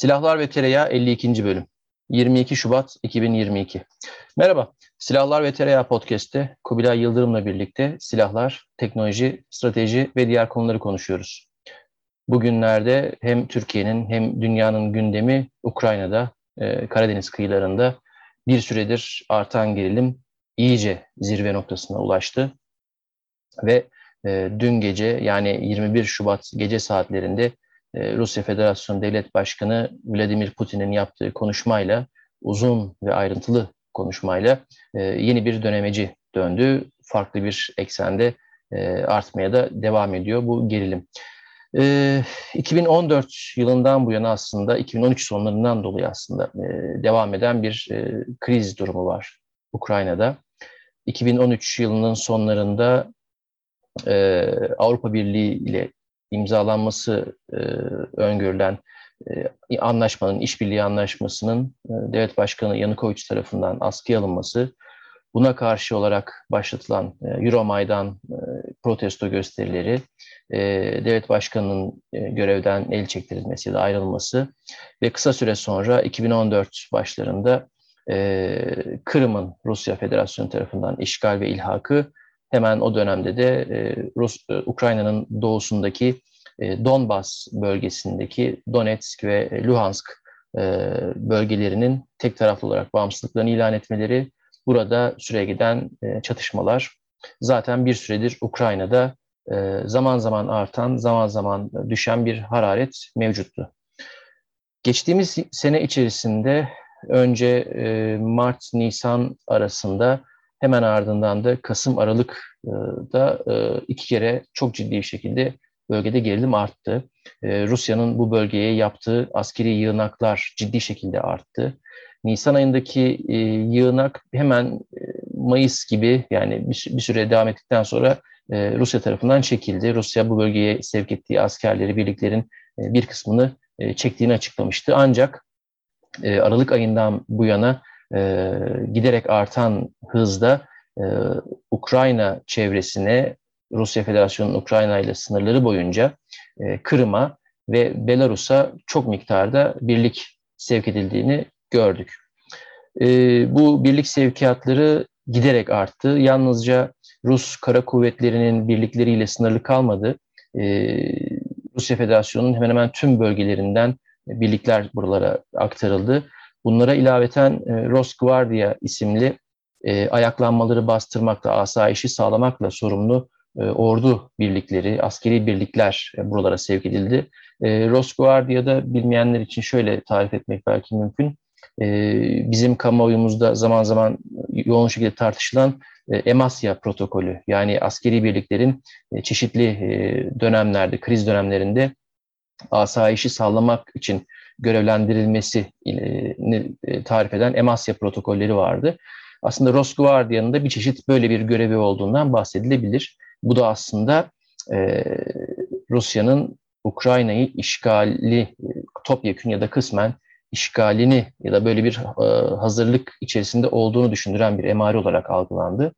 Silahlar ve Tereyağı 52. bölüm. 22 Şubat 2022. Merhaba, Silahlar ve Tereyağı Podcast'te Kubilay Yıldırım'la birlikte silahlar, teknoloji, strateji ve diğer konuları konuşuyoruz. Bugünlerde hem Türkiye'nin hem dünyanın gündemi Ukrayna'da, e, Karadeniz kıyılarında bir süredir artan gerilim iyice zirve noktasına ulaştı. Ve e, dün gece yani 21 Şubat gece saatlerinde Rusya Federasyonu Devlet Başkanı Vladimir Putin'in yaptığı konuşmayla uzun ve ayrıntılı konuşmayla e, yeni bir dönemeci döndü. Farklı bir eksende e, artmaya da devam ediyor bu gerilim. 2014 yılından bu yana aslında 2013 sonlarından dolayı aslında devam eden bir kriz durumu var Ukrayna'da. 2013 yılının sonlarında Avrupa Birliği ile imzalanması e, öngörülen e, anlaşmanın, işbirliği anlaşmasının e, devlet başkanı Yanukovic tarafından askıya alınması, buna karşı olarak başlatılan e, Euromaidan e, protesto gösterileri, e, devlet başkanının e, görevden el çektirilmesi ya da ayrılması ve kısa süre sonra 2014 başlarında e, Kırım'ın Rusya Federasyonu tarafından işgal ve ilhakı Hemen o dönemde de e, Rus e, Ukrayna'nın doğusundaki e, Donbas bölgesindeki Donetsk ve Luhansk bölgelerinin tek taraflı olarak bağımsızlıklarını ilan etmeleri, burada süre giden çatışmalar zaten bir süredir Ukrayna'da zaman zaman artan, zaman zaman düşen bir hararet mevcuttu. Geçtiğimiz sene içerisinde önce Mart-Nisan arasında Hemen ardından da Kasım-Aralık'da e, iki kere çok ciddi bir şekilde bölgede gerilim arttı. E, Rusya'nın bu bölgeye yaptığı askeri yığınaklar ciddi şekilde arttı. Nisan ayındaki e, yığınak hemen Mayıs gibi yani bir, süre devam ettikten sonra Rusya tarafından çekildi. Rusya bu bölgeye sevk ettiği askerleri, birliklerin bir kısmını çektiğini açıklamıştı. Ancak Aralık ayından bu yana e, giderek artan hızda e, Ukrayna çevresine Rusya Federasyonu'nun Ukrayna ile sınırları boyunca e, Kırım'a ve Belarus'a çok miktarda birlik sevk edildiğini gördük. E, bu birlik sevkiyatları giderek arttı. Yalnızca Rus kara kuvvetlerinin birlikleriyle sınırlı kalmadı. E, Rusya Federasyonu'nun hemen hemen tüm bölgelerinden birlikler buralara aktarıldı. Bunlara ilaveten e, Rosgvardia isimli e, ayaklanmaları bastırmakla, asayişi sağlamakla sorumlu e, ordu birlikleri, askeri birlikler e, buralara sevk edildi. E, Rosgvardia'da bilmeyenler için şöyle tarif etmek belki mümkün. E, bizim kamuoyumuzda zaman zaman yoğun şekilde tartışılan e, Emasya protokolü yani askeri birliklerin e, çeşitli e, dönemlerde, kriz dönemlerinde asayişi sağlamak için görevlendirilmesini e, tarif eden Emasya protokolleri vardı. Aslında Rosgvardia'nın da bir çeşit böyle bir görevi olduğundan bahsedilebilir. Bu da aslında e, Rusya'nın Ukrayna'yı işgali, e, topyekün ya da kısmen işgalini ya da böyle bir e, hazırlık içerisinde olduğunu düşündüren bir emare olarak algılandı.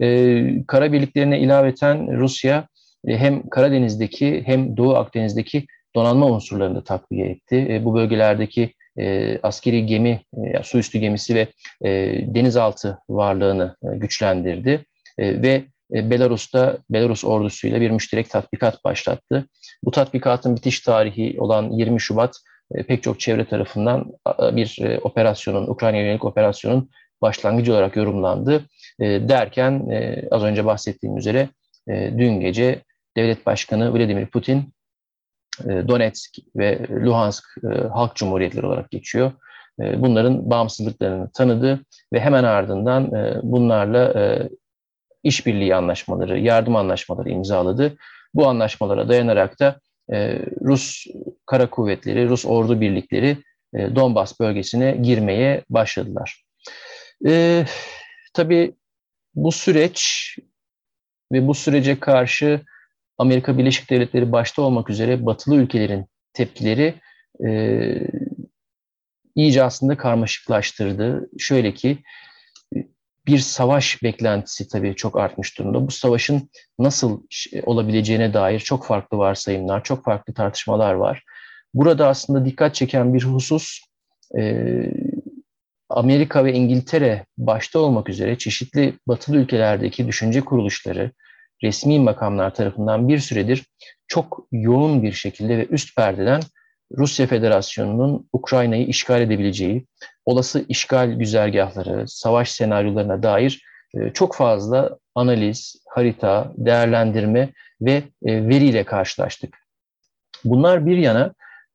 E, kara birliklerine ilaveten Rusya e, hem Karadeniz'deki hem Doğu Akdeniz'deki donanma unsurlarını da takviye etti. E, bu bölgelerdeki e, askeri gemi, e, su üstü gemisi ve e, denizaltı varlığını e, güçlendirdi e, ve e, Belarus'ta Belarus ordusuyla bir müşterek tatbikat başlattı. Bu tatbikatın bitiş tarihi olan 20 Şubat e, pek çok çevre tarafından bir e, operasyonun, Ukrayna yönelik operasyonun başlangıcı olarak yorumlandı. Derken az önce bahsettiğim üzere dün gece Devlet Başkanı Vladimir Putin Donetsk ve Luhansk e, Halk Cumhuriyetleri olarak geçiyor. E, bunların bağımsızlıklarını tanıdı ve hemen ardından bunlarla işbirliği anlaşmaları, yardım anlaşmaları imzaladı. Bu anlaşmalara dayanarak da Rus kara kuvvetleri, Rus ordu birlikleri Donbas bölgesine girmeye başladılar. E, tabii bu süreç ve bu sürece karşı Amerika Birleşik Devletleri başta olmak üzere batılı ülkelerin tepkileri e, iyice aslında karmaşıklaştırdı. Şöyle ki bir savaş beklentisi tabii çok artmış durumda. Bu savaşın nasıl olabileceğine dair çok farklı varsayımlar, çok farklı tartışmalar var. Burada aslında dikkat çeken bir husus e, Amerika ve İngiltere başta olmak üzere çeşitli batılı ülkelerdeki düşünce kuruluşları, resmi makamlar tarafından bir süredir çok yoğun bir şekilde ve üst perdeden Rusya Federasyonu'nun Ukrayna'yı işgal edebileceği, olası işgal güzergahları, savaş senaryolarına dair e, çok fazla analiz, harita, değerlendirme ve e, veriyle karşılaştık. Bunlar bir yana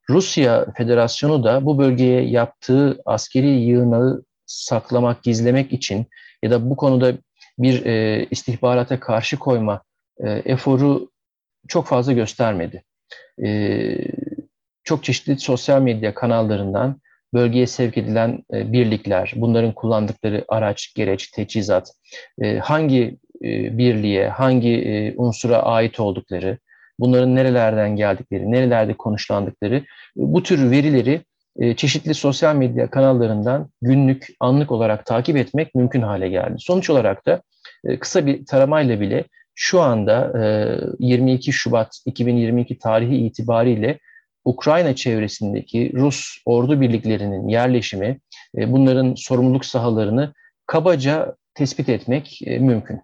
Rusya Federasyonu da bu bölgeye yaptığı askeri yığınağı saklamak, gizlemek için ya da bu konuda bir e, istihbarata karşı koyma e, eforu çok fazla göstermedi. E, çok çeşitli sosyal medya kanallarından bölgeye sevk edilen e, birlikler, bunların kullandıkları araç, gereç, teçhizat, e, hangi e, birliğe, hangi e, unsura ait oldukları, bunların nerelerden geldikleri, nerelerde konuşlandıkları bu tür verileri çeşitli sosyal medya kanallarından günlük, anlık olarak takip etmek mümkün hale geldi. Sonuç olarak da e, kısa bir taramayla bile şu anda 22 Şubat 2022 tarihi itibariyle Ukrayna çevresindeki Rus ordu birliklerinin yerleşimi, bunların sorumluluk sahalarını kabaca tespit etmek mümkün.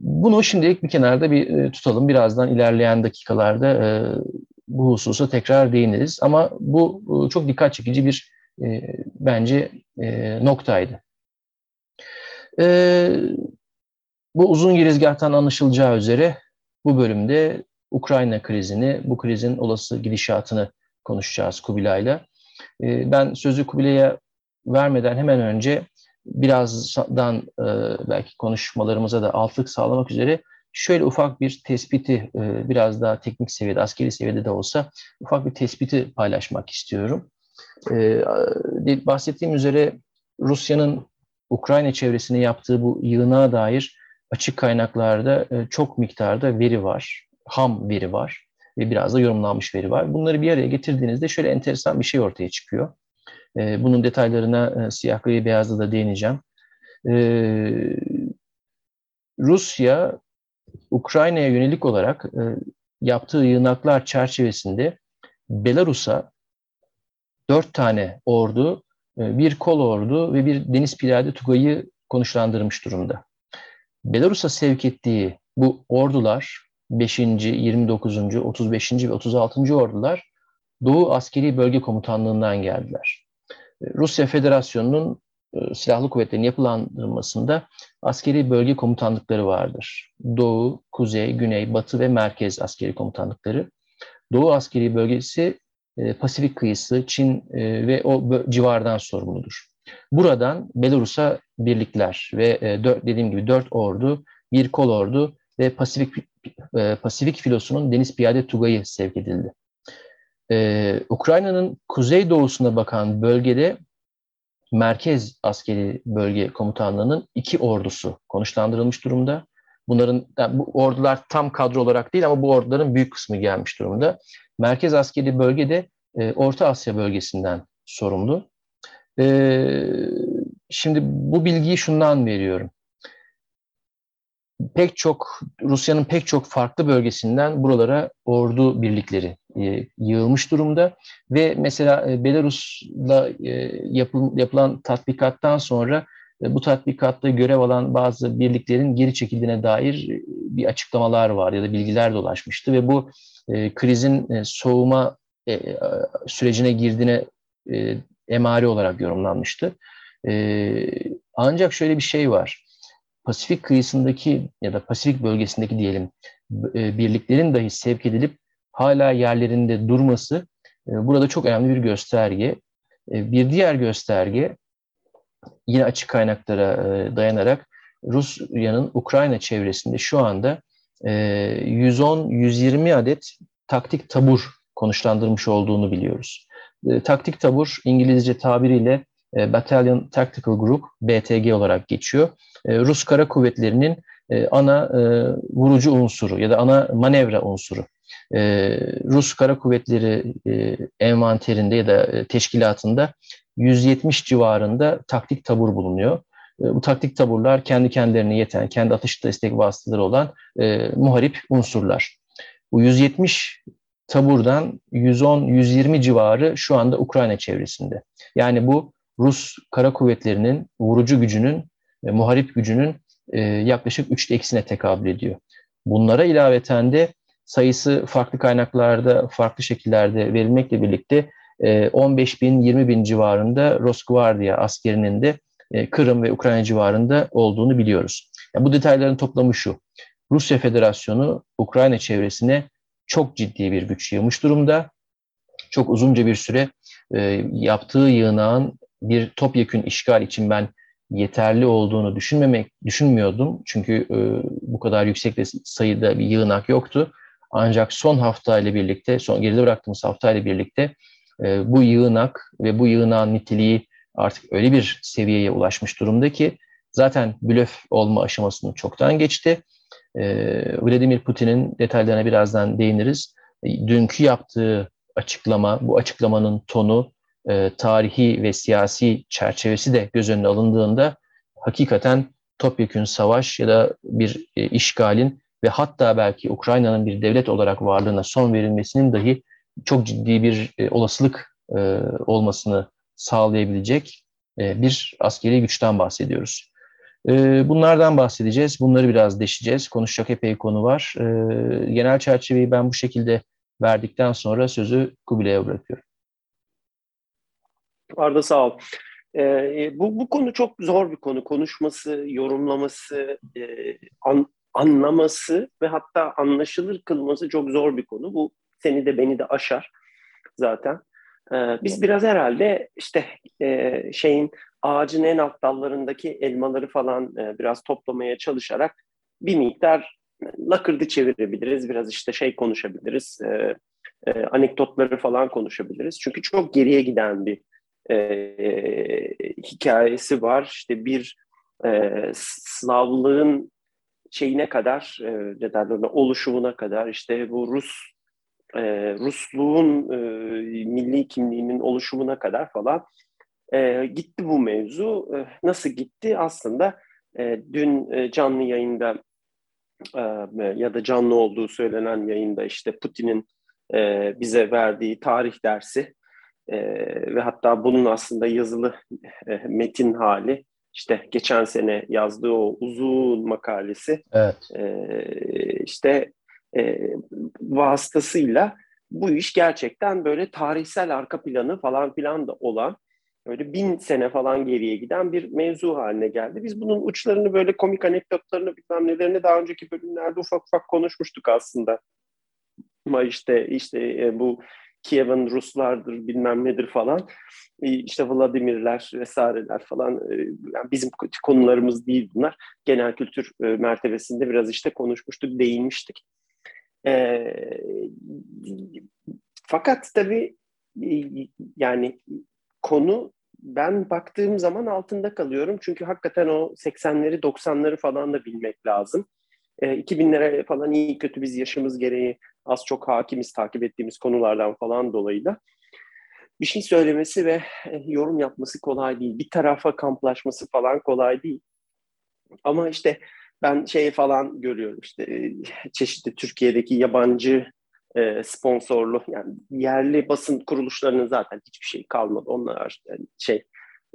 Bunu şimdilik bir kenarda bir tutalım. Birazdan ilerleyen dakikalarda bu hususa tekrar değiniriz. Ama bu çok dikkat çekici bir bence noktaydı. Bu uzun girizgahtan anlaşılacağı üzere bu bölümde Ukrayna krizini, bu krizin olası gidişatını konuşacağız Kubilay'la. Ee, ben sözü Kubilay'a vermeden hemen önce birazdan e, belki konuşmalarımıza da altlık sağlamak üzere şöyle ufak bir tespiti, e, biraz daha teknik seviyede, askeri seviyede de olsa ufak bir tespiti paylaşmak istiyorum. Ee, bahsettiğim üzere Rusya'nın Ukrayna çevresine yaptığı bu yığına dair açık kaynaklarda e, çok miktarda veri var, ham veri var ve biraz da yorumlanmış veri var. Bunları bir araya getirdiğinizde şöyle enteresan bir şey ortaya çıkıyor. E, bunun detaylarına e, siyah gri beyazda da değineceğim. Rusya, Ukrayna'ya yönelik olarak yaptığı yığınaklar çerçevesinde Belarus'a dört tane ordu, bir kol ordu ve bir deniz piyade tugayı konuşlandırmış durumda. Belarus'a sevk ettiği bu ordular 5. 29. 35. ve 36. ordular Doğu Askeri Bölge Komutanlığı'ndan geldiler. Rusya Federasyonu'nun e, silahlı kuvvetlerin yapılandırmasında askeri bölge komutanlıkları vardır. Doğu, Kuzey, Güney, Batı ve Merkez askeri komutanlıkları. Doğu askeri bölgesi e, Pasifik kıyısı, Çin e, ve o civardan sorumludur. Buradan Belarus'a birlikler ve e, dediğim gibi dört ordu, bir kol ordu ve Pasifik e, Pasifik filosunun deniz piyade tugayı sevk edildi. Ee, Ukrayna'nın kuzeydoğusuna bakan bölgede Merkez Askeri Bölge Komutanlığı'nın iki ordusu konuşlandırılmış durumda. Bunların yani bu ordular tam kadro olarak değil ama bu orduların büyük kısmı gelmiş durumda. Merkez Askeri Bölge de e, Orta Asya bölgesinden sorumlu. E, şimdi bu bilgiyi şundan veriyorum. Pek çok Rusya'nın pek çok farklı bölgesinden buralara ordu birlikleri yığılmış durumda ve mesela e, Belarus'la e, yapıl, yapılan tatbikattan sonra e, bu tatbikatta görev alan bazı birliklerin geri çekildiğine dair e, bir açıklamalar var ya da bilgiler dolaşmıştı ve bu e, krizin e, soğuma e, sürecine girdiğine e, emari olarak yorumlanmıştı. E, ancak şöyle bir şey var. Pasifik kıyısındaki ya da Pasifik bölgesindeki diyelim e, birliklerin dahi sevk edilip hala yerlerinde durması e, burada çok önemli bir gösterge. E, bir diğer gösterge yine açık kaynaklara e, dayanarak Rusya'nın Ukrayna çevresinde şu anda e, 110-120 adet taktik tabur konuşlandırmış olduğunu biliyoruz. Taktik tabur İngilizce tabiriyle Battalion Tactical Group, BTG olarak geçiyor. Rus Kara Kuvvetleri'nin ana vurucu unsuru ya da ana manevra unsuru. E, Rus Kara Kuvvetleri e, envanterinde ya da e, teşkilatında 170 civarında taktik tabur bulunuyor. E, bu taktik taburlar kendi kendilerine yeten, kendi atış destek vasıtaları olan e, muharip unsurlar. Bu 170 taburdan 110-120 civarı şu anda Ukrayna çevresinde. Yani bu Rus kara kuvvetlerinin vurucu gücünün, e, muharip gücünün e, yaklaşık üçte ikisine tekabül ediyor. Bunlara ilaveten de sayısı farklı kaynaklarda, farklı şekillerde verilmekle birlikte 15 e, bin, 20 bin civarında Rosgvardia askerinin de e, Kırım ve Ukrayna civarında olduğunu biliyoruz. Yani bu detayların toplamı şu. Rusya Federasyonu Ukrayna çevresine çok ciddi bir güç yığmış durumda. Çok uzunca bir süre e, yaptığı yığınağın bir topyekün işgal için ben yeterli olduğunu düşünmemek düşünmüyordum. Çünkü e, bu kadar yüksek sayıda bir yığınak yoktu. Ancak son hafta ile birlikte, son geride bıraktığımız hafta ile birlikte e, bu yığınak ve bu yığınağın niteliği artık öyle bir seviyeye ulaşmış durumda ki zaten blöf olma aşamasını çoktan geçti. E, Vladimir Putin'in detaylarına birazdan değiniriz. E, dünkü yaptığı açıklama, bu açıklamanın tonu, e, tarihi ve siyasi çerçevesi de göz önüne alındığında hakikaten topyekün savaş ya da bir e, işgalin ve hatta belki Ukrayna'nın bir devlet olarak varlığına son verilmesinin dahi çok ciddi bir e, olasılık e, olmasını sağlayabilecek e, bir askeri güçten bahsediyoruz. E, bunlardan bahsedeceğiz, bunları biraz deşeceğiz. Konuşacak epey konu var. E, genel çerçeveyi ben bu şekilde verdikten sonra sözü Kubilay'a bırakıyorum. Arda sağ ol. Ee, bu, bu konu çok zor bir konu. Konuşması, yorumlaması, e, an, anlaması ve hatta anlaşılır kılması çok zor bir konu. Bu seni de beni de aşar zaten. Ee, biz biraz herhalde işte e, şeyin ağacın en alt dallarındaki elmaları falan e, biraz toplamaya çalışarak bir miktar lakırdı çevirebiliriz. Biraz işte şey konuşabiliriz. E, anekdotları falan konuşabiliriz. Çünkü çok geriye giden bir hikayesi var. İşte bir Slavlığın şeyine kadar, e, oluşumuna kadar işte bu Rus e, Rusluğun e, milli kimliğinin oluşumuna kadar falan e, gitti bu mevzu. E, nasıl gitti? Aslında e, dün e, canlı yayında e, ya da canlı olduğu söylenen yayında işte Putin'in e, bize verdiği tarih dersi e, ve hatta bunun aslında yazılı e, metin hali işte geçen sene yazdığı o uzun makalesi evet. e, işte e, vasıtasıyla bu iş gerçekten böyle tarihsel arka planı falan filan da olan böyle bin sene falan geriye giden bir mevzu haline geldi. Biz bunun uçlarını böyle komik anekdotlarını bilmem nelerini daha önceki bölümlerde ufak ufak konuşmuştuk aslında. Ama işte işte e, bu Kiev'in Ruslardır bilmem nedir falan e, işte Vladimirler vesaireler falan e, yani bizim konularımız değil bunlar. Genel kültür mertebesinde biraz işte konuşmuştuk, değinmiştik. E, fakat tabii e, yani konu ben baktığım zaman altında kalıyorum. Çünkü hakikaten o 80'leri 90'ları falan da bilmek lazım. E, 2000'lere falan iyi kötü biz yaşımız gereği az çok hakimiz takip ettiğimiz konulardan falan dolayı da bir şey söylemesi ve e, yorum yapması kolay değil. Bir tarafa kamplaşması falan kolay değil. Ama işte ben şey falan görüyorum işte e, çeşitli Türkiye'deki yabancı e, sponsorlu yani yerli basın kuruluşlarının zaten hiçbir şey kalmadı. Onlar şey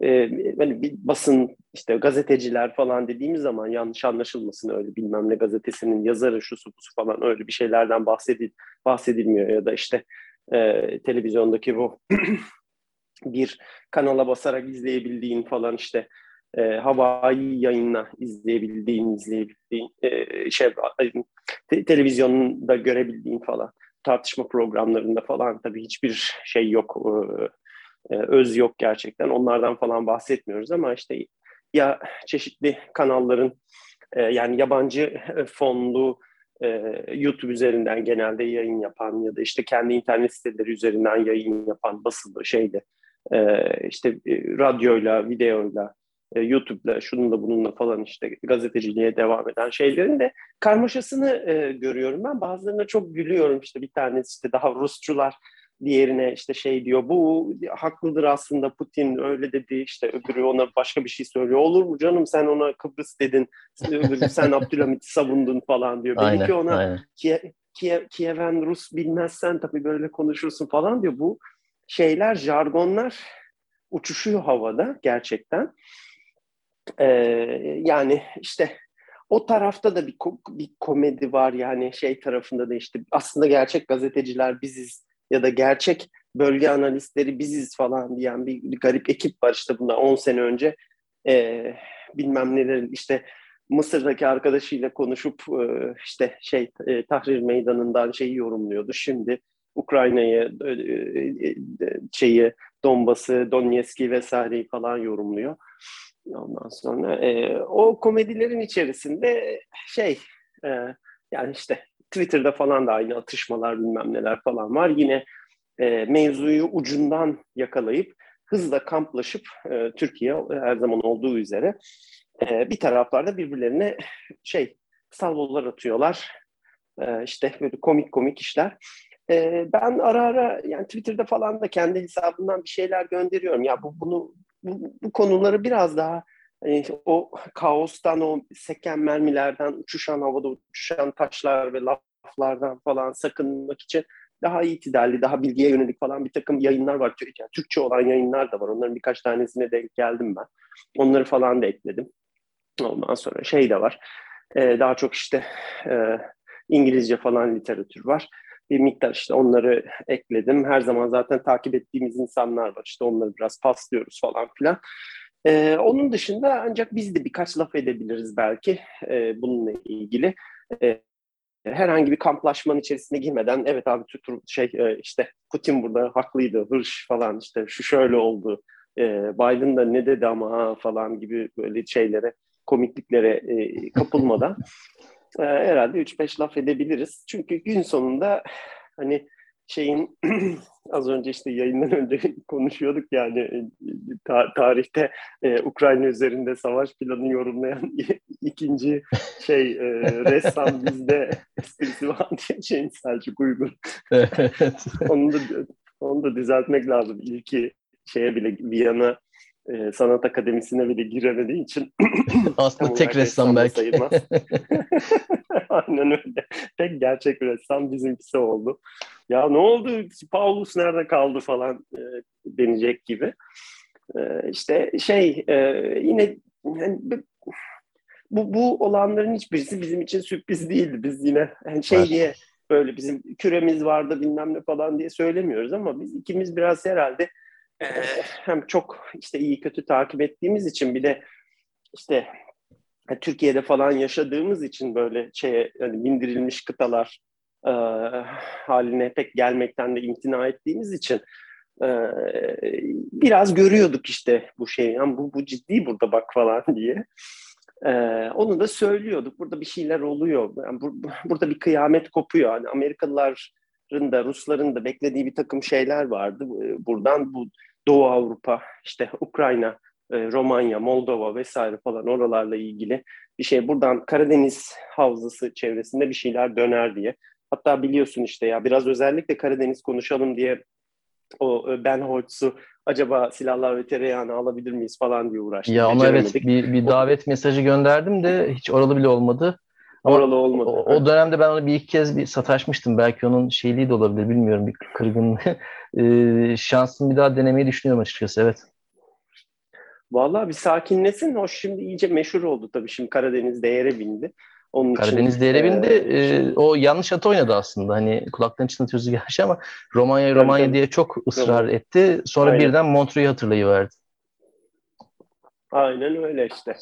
e, hani bir basın işte gazeteciler falan dediğimiz zaman yanlış anlaşılmasın öyle bilmem ne gazetesinin yazarı şu su falan öyle bir şeylerden bahsedil bahsedilmiyor ya da işte e, televizyondaki bu bir kanala basarak izleyebildiğin falan işte e, havai yayınla izleyebildiğin, izleyebildiğin e, şey te, televizyonda görebildiğin falan tartışma programlarında falan tabii hiçbir şey yok, e, e, öz yok gerçekten. Onlardan falan bahsetmiyoruz ama işte ya çeşitli kanalların e, yani yabancı fonlu e, YouTube üzerinden genelde yayın yapan ya da işte kendi internet siteleri üzerinden yayın yapan basılı şeyde e, işte e, radyoyla, videoyla e, YouTube'la, şununla bununla falan işte gazeteciliğe devam eden şeylerin de karmaşasını e, görüyorum ben. Bazılarına çok gülüyorum işte bir tanesi işte daha Rusçular diğerine işte şey diyor bu haklıdır aslında Putin öyle dedi işte öbürü ona başka bir şey söylüyor olur mu canım sen ona Kıbrıs dedin öbürü sen Abdülhamit'i savundun falan diyor. Aynen, Belki ona aynen. Kiev, Kieven Rus bilmezsen tabii böyle konuşursun falan diyor. Bu şeyler, jargonlar uçuşuyor havada gerçekten. Ee, yani işte o tarafta da bir, bir komedi var yani şey tarafında da işte aslında gerçek gazeteciler biziz ya da gerçek bölge analistleri biziz falan diyen bir, bir garip ekip var işte bundan 10 sene önce e, bilmem neler işte Mısır'daki arkadaşıyla konuşup e, işte şey e, Tahrir Meydanı'ndan şeyi yorumluyordu. Şimdi Ukrayna'yı e, e, şeyi Donbas'ı, Donetsk'i vesaireyi falan yorumluyor. Ondan sonra e, o komedilerin içerisinde şey e, yani işte Twitter'da falan da aynı atışmalar bilmem neler falan var. Yine e, mevzuyu ucundan yakalayıp hızla kamplaşıp e, Türkiye her zaman olduğu üzere e, bir taraflarda birbirlerine şey salvolar atıyorlar. E, işte böyle komik komik işler. E, ben ara ara yani Twitter'da falan da kendi hesabımdan bir şeyler gönderiyorum. Ya bu bunu bu, bu konuları biraz daha hani o kaostan, o seken mermilerden, uçuşan havada uçuşan taşlar ve laflardan falan sakınmak için daha itidalli, daha bilgiye yönelik falan bir takım yayınlar var. Yani Türkçe olan yayınlar da var. Onların birkaç tanesine denk geldim ben. Onları falan da ekledim. Ondan sonra şey de var. E, daha çok işte e, İngilizce falan literatür var. Bir miktar işte onları ekledim. Her zaman zaten takip ettiğimiz insanlar var. İşte onları biraz paslıyoruz falan filan. E, onun dışında ancak biz de birkaç laf edebiliriz belki e, bununla ilgili. E, herhangi bir kamplaşmanın içerisine girmeden evet abi şey e, işte Putin burada haklıydı hırş falan işte şu şöyle oldu e, Biden da ne dedi ama falan gibi böyle şeylere komikliklere e, kapılmadan e, herhalde 3-5 laf edebiliriz. Çünkü gün sonunda hani şeyin az önce işte yayından önce konuşuyorduk yani e, ta- tarihte e, Ukrayna üzerinde savaş planı yorumlayan ikinci şey e, ressam bizde esprisi var diye şeyin Selçuk Uygur. onu da onu da düzeltmek lazım. İlki şeye bile Viyana e, sanat akademisine bile giremediği için aslında tek ressam belki. Aynen öyle. Tek gerçek ressam bizimkisi oldu. Ya ne oldu? Paulus nerede kaldı falan e, denecek gibi. E, işte şey e, yine yani, bu, bu olanların hiçbirisi bizim için sürpriz değildi. Biz yine yani şey evet. diye böyle bizim küremiz vardı bilmem ne falan diye söylemiyoruz ama biz ikimiz biraz herhalde e, hem çok işte iyi kötü takip ettiğimiz için bir de işte Türkiye'de falan yaşadığımız için böyle şeye hani bindirilmiş kıtalar e, haline pek gelmekten de imtina ettiğimiz için e, biraz görüyorduk işte bu şeyi. Yani bu, bu ciddi burada bak falan diye. E, onu da söylüyorduk. Burada bir şeyler oluyor. Yani bu, burada bir kıyamet kopuyor. Hani Amerikalıların da Rusların da beklediği bir takım şeyler vardı. Buradan bu Doğu Avrupa, işte Ukrayna, Romanya, Moldova vesaire falan oralarla ilgili bir şey. Buradan Karadeniz havzası çevresinde bir şeyler döner diye. Hatta biliyorsun işte ya biraz özellikle Karadeniz konuşalım diye o e, Ben Holtz'u acaba silahlar ve tereyağını alabilir miyiz falan diye uğraştık. Ya ona evet bir, bir davet mesajı gönderdim de hiç oralı bile olmadı. Ama oralı olmadı. O, o dönemde ben onu bir iki kez bir sataşmıştım. Belki onun şeyliği de olabilir bilmiyorum bir kırgın. e, şansını bir daha denemeyi düşünüyorum açıkçası evet. Vallahi bir sakinlesin. O şimdi iyice meşhur oldu tabii. Şimdi Karadeniz değere bindi. Onun Karadeniz için, değerebinde e, e, o yanlış atı oynadı aslında. Hani kulaktan çınlatıyoruz gerçi ama Romanya Romanya diye çok ısrar Roma. etti. Sonra Aynen. birden Montreux'u hatırlayıverdi. Aynen öyle işte.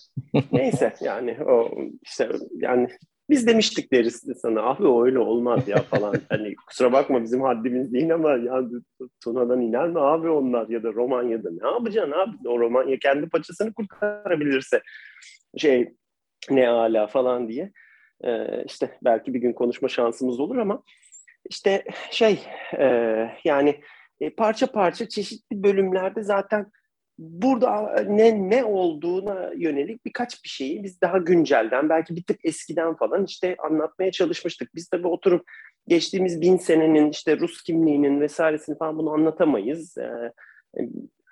Neyse yani o işte yani biz demiştik deriz sana abi o öyle olmaz ya falan. hani kusura bakma bizim haddimiz değil ama ya Tuna'dan iner mi abi onlar ya da Romanya'da ne yapacaksın abi? O Romanya kendi paçasını kurtarabilirse şey ne ala falan diye. Ee, işte belki bir gün konuşma şansımız olur ama işte şey e, yani e, parça parça çeşitli bölümlerde zaten burada ne ne olduğuna yönelik birkaç bir şeyi biz daha güncelden belki bir tık eskiden falan işte anlatmaya çalışmıştık. Biz tabii oturup geçtiğimiz bin senenin işte Rus kimliğinin vesairesini falan bunu anlatamayız. Ee,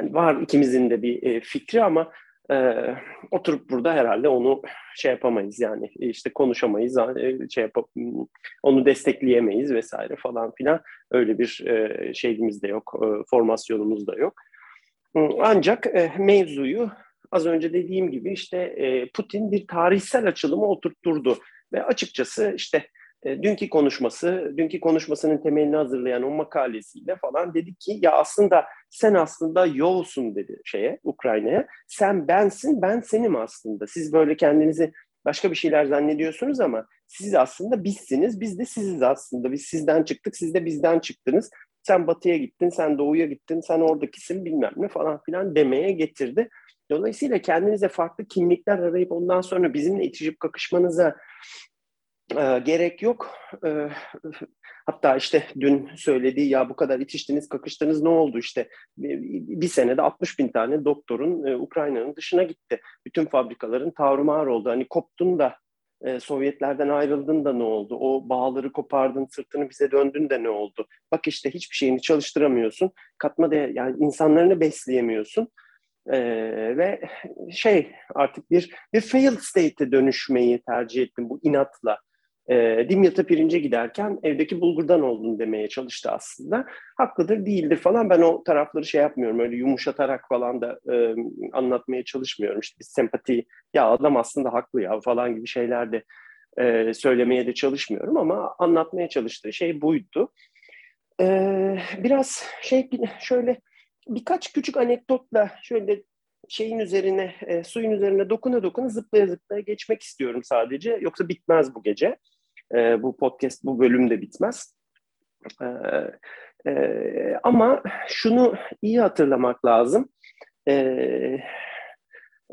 var ikimizin de bir e, fikri ama e, oturup burada herhalde onu şey yapamayız yani işte konuşamayız e, şey yapıp onu destekleyemeyiz vesaire falan filan öyle bir e, şeyimiz de yok e, formasyonumuz da yok ancak e, mevzuyu az önce dediğim gibi işte e, Putin bir tarihsel açılımı oturtturdu ve açıkçası işte e, dünkü konuşması, dünkü konuşmasının temelini hazırlayan o makalesiyle falan dedi ki ya aslında sen aslında yolsun dedi şeye Ukrayna'ya. Sen bensin, ben senim aslında. Siz böyle kendinizi başka bir şeyler zannediyorsunuz ama siz aslında bizsiniz, biz de siziz aslında. Biz sizden çıktık, siz de bizden çıktınız. Sen batıya gittin, sen doğuya gittin, sen oradakisin bilmem ne falan filan demeye getirdi. Dolayısıyla kendinize farklı kimlikler arayıp ondan sonra bizimle itişip kakışmanıza e, gerek yok. E, hatta işte dün söylediği ya bu kadar itiştiniz, kakıştınız ne oldu işte bir, bir senede 60 bin tane doktorun e, Ukrayna'nın dışına gitti. Bütün fabrikaların tavrımar oldu. Hani koptun da e, Sovyetlerden ayrıldın da ne oldu? O bağları kopardın, sırtını bize döndün de ne oldu? Bak işte hiçbir şeyini çalıştıramıyorsun. Katma değer, yani insanlarını besleyemiyorsun. Ee, ve şey artık bir bir failed state'e dönüşmeyi tercih ettim bu inatla e, Dimyat'a pirince giderken evdeki bulgurdan oldun demeye çalıştı aslında. Haklıdır değildir falan ben o tarafları şey yapmıyorum öyle yumuşatarak falan da e, anlatmaya çalışmıyorum. İşte bir sempati ya adam aslında haklı ya falan gibi şeyler de e, söylemeye de çalışmıyorum ama anlatmaya çalıştığı şey buydu. E, biraz şey şöyle birkaç küçük anekdotla şöyle şeyin üzerine, e, suyun üzerine dokuna dokuna zıplaya zıplaya geçmek istiyorum sadece. Yoksa bitmez bu gece. E, bu podcast, bu bölüm de bitmez. E, e, ama şunu iyi hatırlamak lazım. E,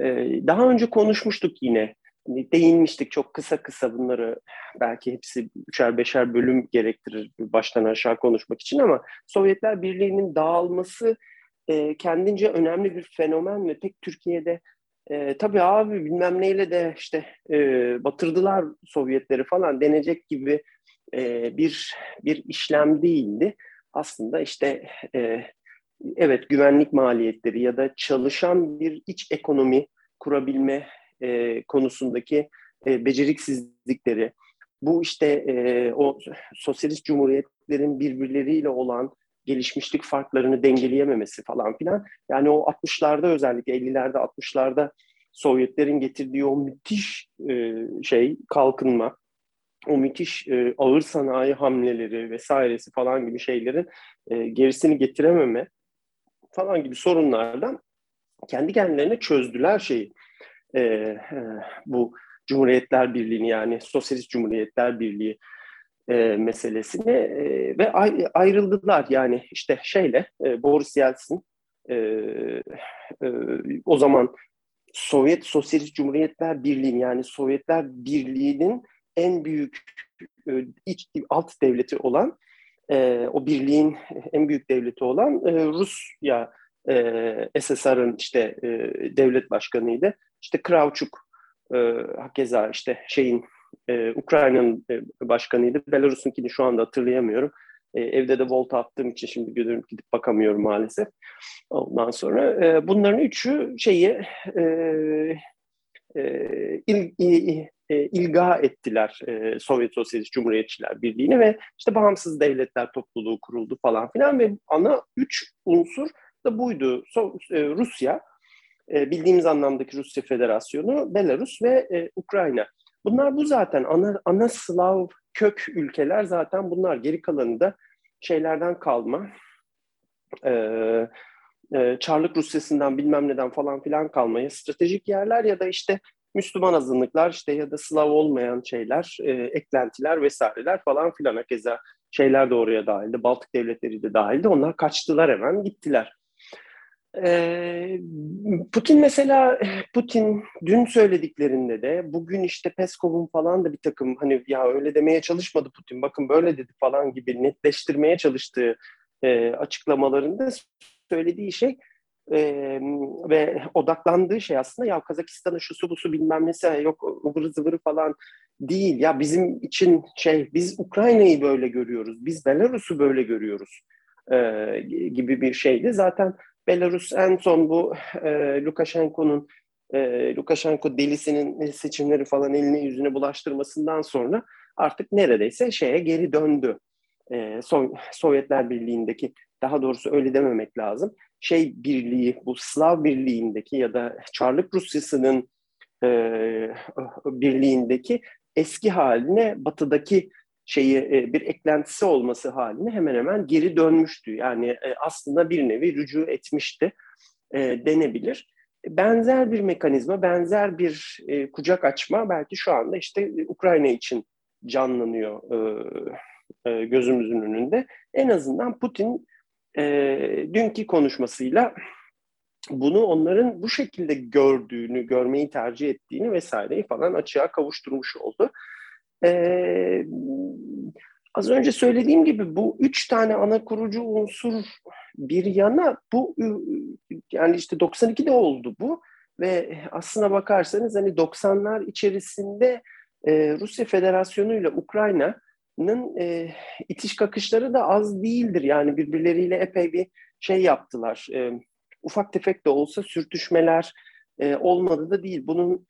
e, daha önce konuşmuştuk yine. Hani değinmiştik çok kısa kısa bunları belki hepsi üçer beşer bölüm gerektirir baştan aşağı konuşmak için ama Sovyetler Birliği'nin dağılması e, kendince önemli bir fenomen ve pek Türkiye'de e, tabii abi bilmem neyle de işte e, batırdılar Sovyetleri falan denecek gibi e, bir bir işlem değildi. Aslında işte e, evet güvenlik maliyetleri ya da çalışan bir iç ekonomi kurabilme e, konusundaki e, beceriksizlikleri, bu işte e, o sosyalist cumhuriyetlerin birbirleriyle olan gelişmişlik farklarını dengeleyememesi falan filan. Yani o 60'larda özellikle 50'lerde 60'larda Sovyetlerin getirdiği o müthiş e, şey kalkınma, o müthiş e, ağır sanayi hamleleri vesairesi falan gibi şeylerin e, gerisini getirememe falan gibi sorunlardan kendi kendilerine çözdüler şeyi. E, e, bu Cumhuriyetler Birliği'ni yani Sosyalist Cumhuriyetler Birliği e, meselesini e, ve ay, ayrıldılar yani işte şeyle e, Boris Yeltsin e, e, o zaman Sovyet Sosyalist Cumhuriyetler Birliği yani Sovyetler Birliği'nin en büyük e, iç alt devleti olan e, o birliğin en büyük devleti olan e, Rusya e, SSR'ın işte e, devlet başkanıydı. İşte Kravçuk e, hakeza işte şeyin e, Ukrayna'nın e, başkanıydı. Belarus'unkini şu anda hatırlayamıyorum. E, evde de volta attığım için şimdi gidip, gidip bakamıyorum maalesef. Ondan sonra e, bunların üçü şeyi e, e, il, e, ilga ettiler e, Sovyet Sosyalist Cumhuriyetçiler Birliği'ni ve işte bağımsız devletler topluluğu kuruldu falan filan ve ana üç unsur da buydu. So, e, Rusya, e, bildiğimiz anlamdaki Rusya Federasyonu, Belarus ve e, Ukrayna. Bunlar bu zaten ana, ana Slav kök ülkeler zaten bunlar. Geri kalanı da şeylerden kalma. Ee, e, Çarlık Rusyası'ndan bilmem neden falan filan kalmaya stratejik yerler ya da işte Müslüman azınlıklar işte ya da Slav olmayan şeyler, e, eklentiler vesaireler falan filan. Keza şeyler de oraya dahildi. Baltık devletleri de dahildi. Onlar kaçtılar hemen gittiler. Putin mesela Putin dün söylediklerinde de bugün işte Peskov'un falan da bir takım hani ya öyle demeye çalışmadı Putin bakın böyle dedi falan gibi netleştirmeye çalıştığı açıklamalarında söylediği şey ve odaklandığı şey aslında ya Kazakistan'ın şusu busu bilmem nesi yok ıvırı zıvırı falan değil. Ya bizim için şey biz Ukrayna'yı böyle görüyoruz biz Belarus'u böyle görüyoruz gibi bir şeydi. Zaten Belarus en son bu e, Lukashenko'nun e, Lukashenko delisinin seçimleri falan eline yüzüne bulaştırmasından sonra artık neredeyse şeye geri döndü. E, so Sovyetler Birliği'ndeki daha doğrusu öyle dememek lazım. Şey birliği, bu Slav birliğindeki ya da Çarlık Rusyası'nın e, birliğindeki eski haline batıdaki şeyi e, bir eklentisi olması haline hemen hemen geri dönmüştü. Yani e, aslında bir nevi rücu etmişti e, denebilir. Benzer bir mekanizma, benzer bir kucak açma belki şu anda işte Ukrayna için canlanıyor gözümüzün önünde. En azından Putin dünkü konuşmasıyla bunu onların bu şekilde gördüğünü, görmeyi tercih ettiğini vesaireyi falan açığa kavuşturmuş oldu. Ee, az önce söylediğim gibi bu üç tane ana kurucu unsur bir yana bu yani işte 92'de oldu bu ve aslına bakarsanız hani 90'lar içerisinde e, Rusya Federasyonu ile Ukrayna'nın e, itiş kakışları da az değildir. Yani birbirleriyle epey bir şey yaptılar. E, ufak tefek de olsa sürtüşmeler e, olmadı da değil. Bunun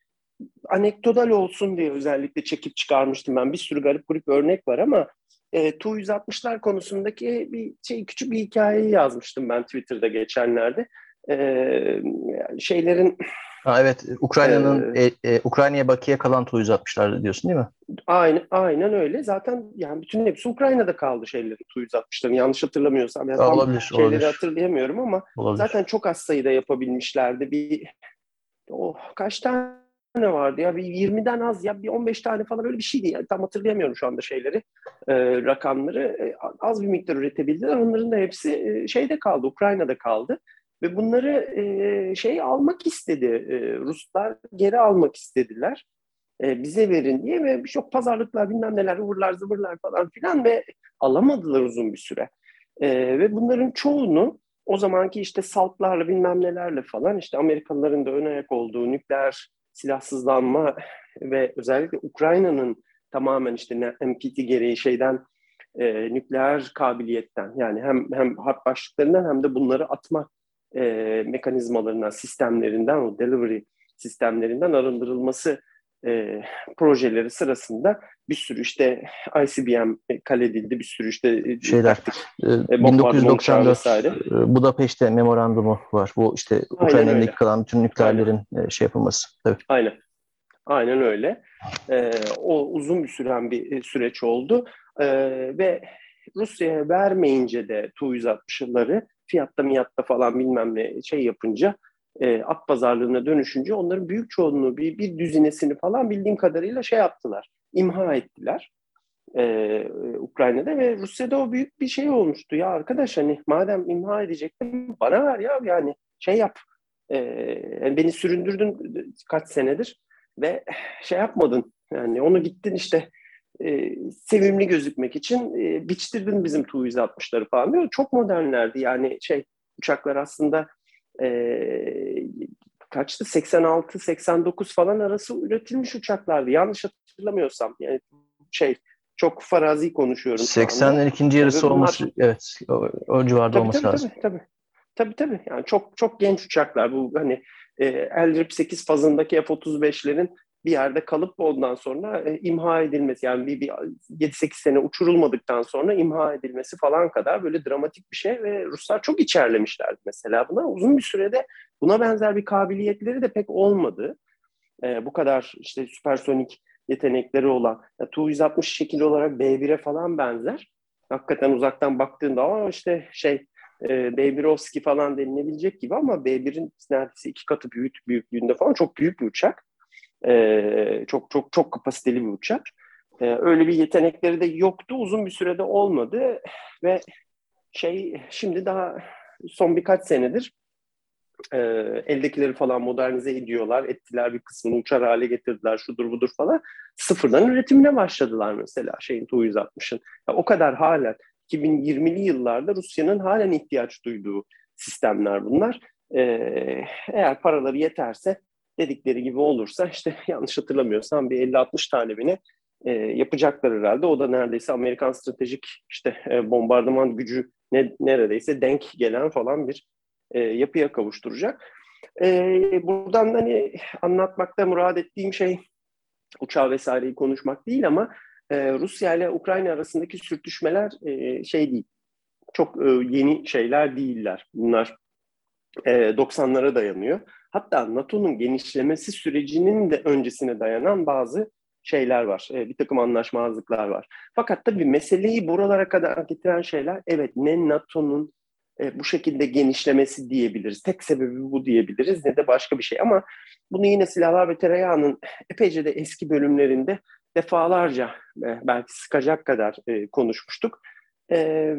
anekdotal olsun diye özellikle çekip çıkarmıştım ben. Bir sürü garip grup örnek var ama e, Tu-160'lar konusundaki bir şey küçük bir hikayeyi yazmıştım ben Twitter'da geçenlerde. E, şeylerin Ha, evet, Ukrayna'nın ee, e, e, Ukrayna'ya bakiye kalan Tu-160'lar diyorsun değil mi? Aynen, aynen öyle. Zaten yani bütün hepsi Ukrayna'da kaldı şeylerin Tu-160'ların. Yanlış hatırlamıyorsam. Yani olabilir, şeyleri olabilir. hatırlayamıyorum ama olabilir. zaten çok az sayıda yapabilmişlerdi. Bir oh, kaç tane vardı ya bir 20'den az ya bir 15 tane falan öyle bir şeydi. Yani tam hatırlayamıyorum şu anda şeyleri, e, rakamları. E, az bir miktar üretebildiler. Onların da hepsi e, şeyde kaldı, Ukrayna'da kaldı. Ve bunları e, şey almak istedi. E, Ruslar geri almak istediler. E, bize verin diye ve birçok pazarlıklar bilmem neler ıvırlar zıvırlar falan filan ve alamadılar uzun bir süre. E, ve bunların çoğunu o zamanki işte saltlarla bilmem nelerle falan işte Amerikalıların da ön ayak olduğu nükleer silahsızlanma ve özellikle Ukrayna'nın tamamen işte NPT gereği şeyden e, nükleer kabiliyetten yani hem hem harp başlıklarından hem de bunları atma e, mekanizmalarından, sistemlerinden, o delivery sistemlerinden arındırılması e, projeleri sırasında bir sürü işte ICBM kaledildi, bir sürü işte e, şeyler. Taktik, e, 1994 e, Budapeşte memorandumu var. Bu işte Ukrayna'daki kalan bütün nükleerlerin Aynen. E, şey yapılması. Tabii. Aynen. Aynen öyle. E, o uzun bir süren bir süreç oldu. E, ve Rusya'ya vermeyince de Tu-160'ları fiyatta miyatta falan bilmem ne şey yapınca e, at pazarlığına dönüşünce onların büyük çoğunluğu bir, bir düzinesini falan bildiğim kadarıyla şey yaptılar, imha ettiler e, Ukrayna'da ve Rusya'da o büyük bir şey olmuştu. Ya arkadaş hani madem imha edecektin bana ver ya yani şey yap. E, beni süründürdün kaç senedir ve şey yapmadın. Yani onu gittin işte e, sevimli gözükmek için e, biçtirdin bizim Tu-160'ları falan diyor. Çok modernlerdi yani şey uçaklar aslında e, kaçtı 86-89 falan arası üretilmiş uçaklardı. Yanlış hatırlamıyorsam yani şey çok farazi konuşuyorum. 80'lerin ikinci yarısı bunlar... olmuş. Evet. O, o civarda tabii, olması tabii, lazım. Tabii tabii. Tabii tabii. Yani çok çok genç uçaklar. Bu hani e, Eldrip 8 fazındaki F-35'lerin bir yerde kalıp ondan sonra e, imha edilmesi yani bir, bir 7-8 sene uçurulmadıktan sonra imha edilmesi falan kadar böyle dramatik bir şey ve Ruslar çok içerlemişlerdi mesela buna. Uzun bir sürede buna benzer bir kabiliyetleri de pek olmadı. E, bu kadar işte süpersonik yetenekleri olan ya, Tu-160 şekil olarak B1'e falan benzer. Hakikaten uzaktan baktığında ama işte şey e, B1 falan denilebilecek gibi ama B1'in neredeyse iki katı büyük büyüklüğünde falan çok büyük bir uçak. E, çok çok çok kapasiteli bir uçak. E, öyle bir yetenekleri de yoktu. Uzun bir sürede olmadı ve şey şimdi daha son birkaç senedir e, eldekileri falan modernize ediyorlar. Ettiler bir kısmını uçar hale getirdiler. Şudur budur falan. Sıfırdan üretimine başladılar mesela şeyin Tu-160'ın. Yani o kadar halen 2020'li yıllarda Rusya'nın halen ihtiyaç duyduğu sistemler bunlar. Ee, eğer paraları yeterse dedikleri gibi olursa işte yanlış hatırlamıyorsam bir 50-60 talebini e, yapacaklar herhalde. O da neredeyse Amerikan stratejik işte e, bombardıman gücü ne, neredeyse denk gelen falan bir e, yapıya kavuşturacak. Ee, buradan hani anlatmakta murad ettiğim şey uçağı vesaireyi konuşmak değil ama e, Rusya ile Ukrayna arasındaki sürtüşmeler e, şey değil. Çok e, yeni şeyler değiller. Bunlar e, 90'lara dayanıyor. Hatta NATO'nun genişlemesi sürecinin de öncesine dayanan bazı şeyler var. E, bir takım anlaşmazlıklar var. Fakat tabii meseleyi buralara kadar getiren şeyler evet ne NATO'nun e, bu şekilde genişlemesi diyebiliriz. Tek sebebi bu diyebiliriz ne de başka bir şey. Ama bunu yine Silahlar ve Tereyağı'nın epeyce de eski bölümlerinde defalarca e, belki sıkacak kadar e, konuşmuştuk. E,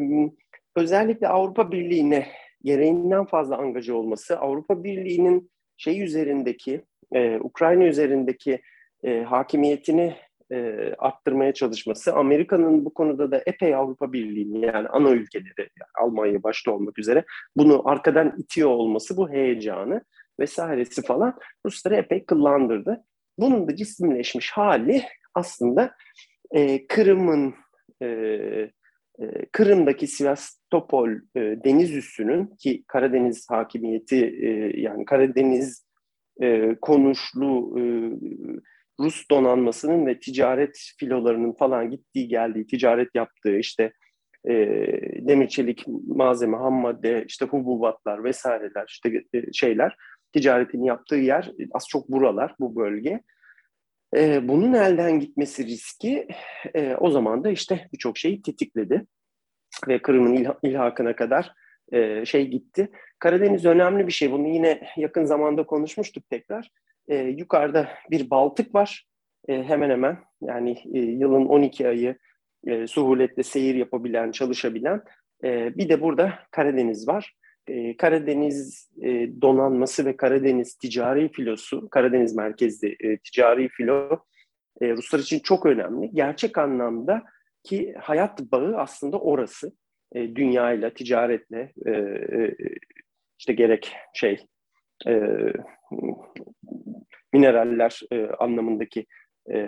özellikle Avrupa Birliği'ne gereğinden fazla angaja olması, Avrupa Birliği'nin şey üzerindeki, e, Ukrayna üzerindeki e, hakimiyetini e, arttırmaya çalışması, Amerika'nın bu konuda da epey Avrupa Birliği'ni yani ana ülkeleri, yani Almanya başta olmak üzere bunu arkadan itiyor olması, bu heyecanı vesairesi falan Rusları epey kıllandırdı. Bunun da cisimleşmiş hali aslında e, Kırım'ın e, Kırım'daki Sivastopol e, deniz üssünün ki Karadeniz hakimiyeti e, yani Karadeniz e, konuşlu e, Rus donanmasının ve ticaret filolarının falan gittiği geldiği, ticaret yaptığı işte e, demir çelik malzeme, ham madde, işte hububatlar vesaireler, işte e, şeyler ticaretini yaptığı yer az çok buralar, bu bölge. E, bunun elden gitmesi riski e, o zaman da işte birçok şeyi tetikledi ve Kırım'ın ilha, ilhakına kadar e, şey gitti. Karadeniz önemli bir şey. Bunu yine yakın zamanda konuşmuştuk tekrar. E, yukarıda bir Baltık var. E, hemen hemen yani e, yılın 12 ayı e, suhuletle seyir yapabilen, çalışabilen. E, bir de burada Karadeniz var. E, Karadeniz e, donanması ve Karadeniz ticari filosu, Karadeniz merkezli e, ticari filo Ruslar için çok önemli. Gerçek anlamda ki hayat bağı aslında orası. Dünyayla, ticaretle, işte gerek şey mineraller anlamındaki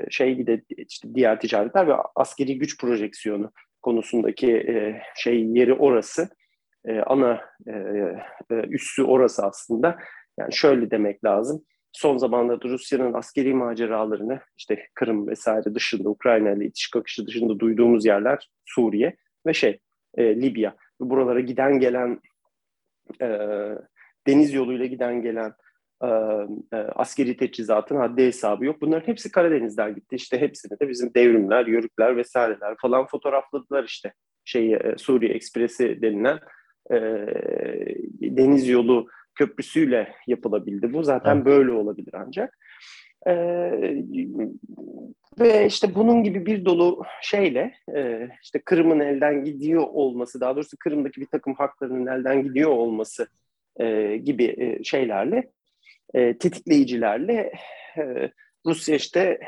şey bir de işte diğer ticaretler ve askeri güç projeksiyonu konusundaki şey yeri orası. E, ana e, e, üssü orası aslında. Yani şöyle demek lazım. Son zamanlarda Rusya'nın askeri maceralarını işte Kırım vesaire dışında, Ukrayna ile itiş kakışı dışında duyduğumuz yerler Suriye ve şey e, Libya. Buralara giden gelen e, deniz yoluyla giden gelen e, e, askeri teçhizatın haddi hesabı yok. Bunların hepsi Karadeniz'den gitti. İşte hepsini de bizim devrimler, yörükler vesaireler falan fotoğrafladılar işte. Şey e, Suriye Ekspresi denilen e, deniz yolu köprüsüyle yapılabildi. Bu zaten evet. böyle olabilir ancak. Ee, ve işte bunun gibi bir dolu şeyle e, işte Kırım'ın elden gidiyor olması, daha doğrusu Kırım'daki bir takım haklarının elden gidiyor olması e, gibi e, şeylerle, e, tetikleyicilerle e, Rusya işte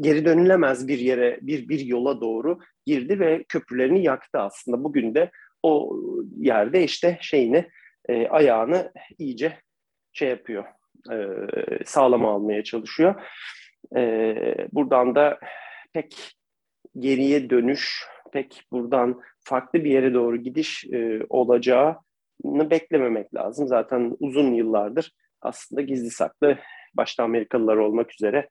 geri dönülemez bir yere, bir bir yola doğru girdi ve köprülerini yaktı aslında. Bugün de o yerde işte şeyini e, ayağını iyice şey yapıyor, e, sağlama almaya çalışıyor. E, buradan da pek geriye dönüş, pek buradan farklı bir yere doğru gidiş e, olacağını beklememek lazım. Zaten uzun yıllardır aslında gizli saklı başta Amerikalılar olmak üzere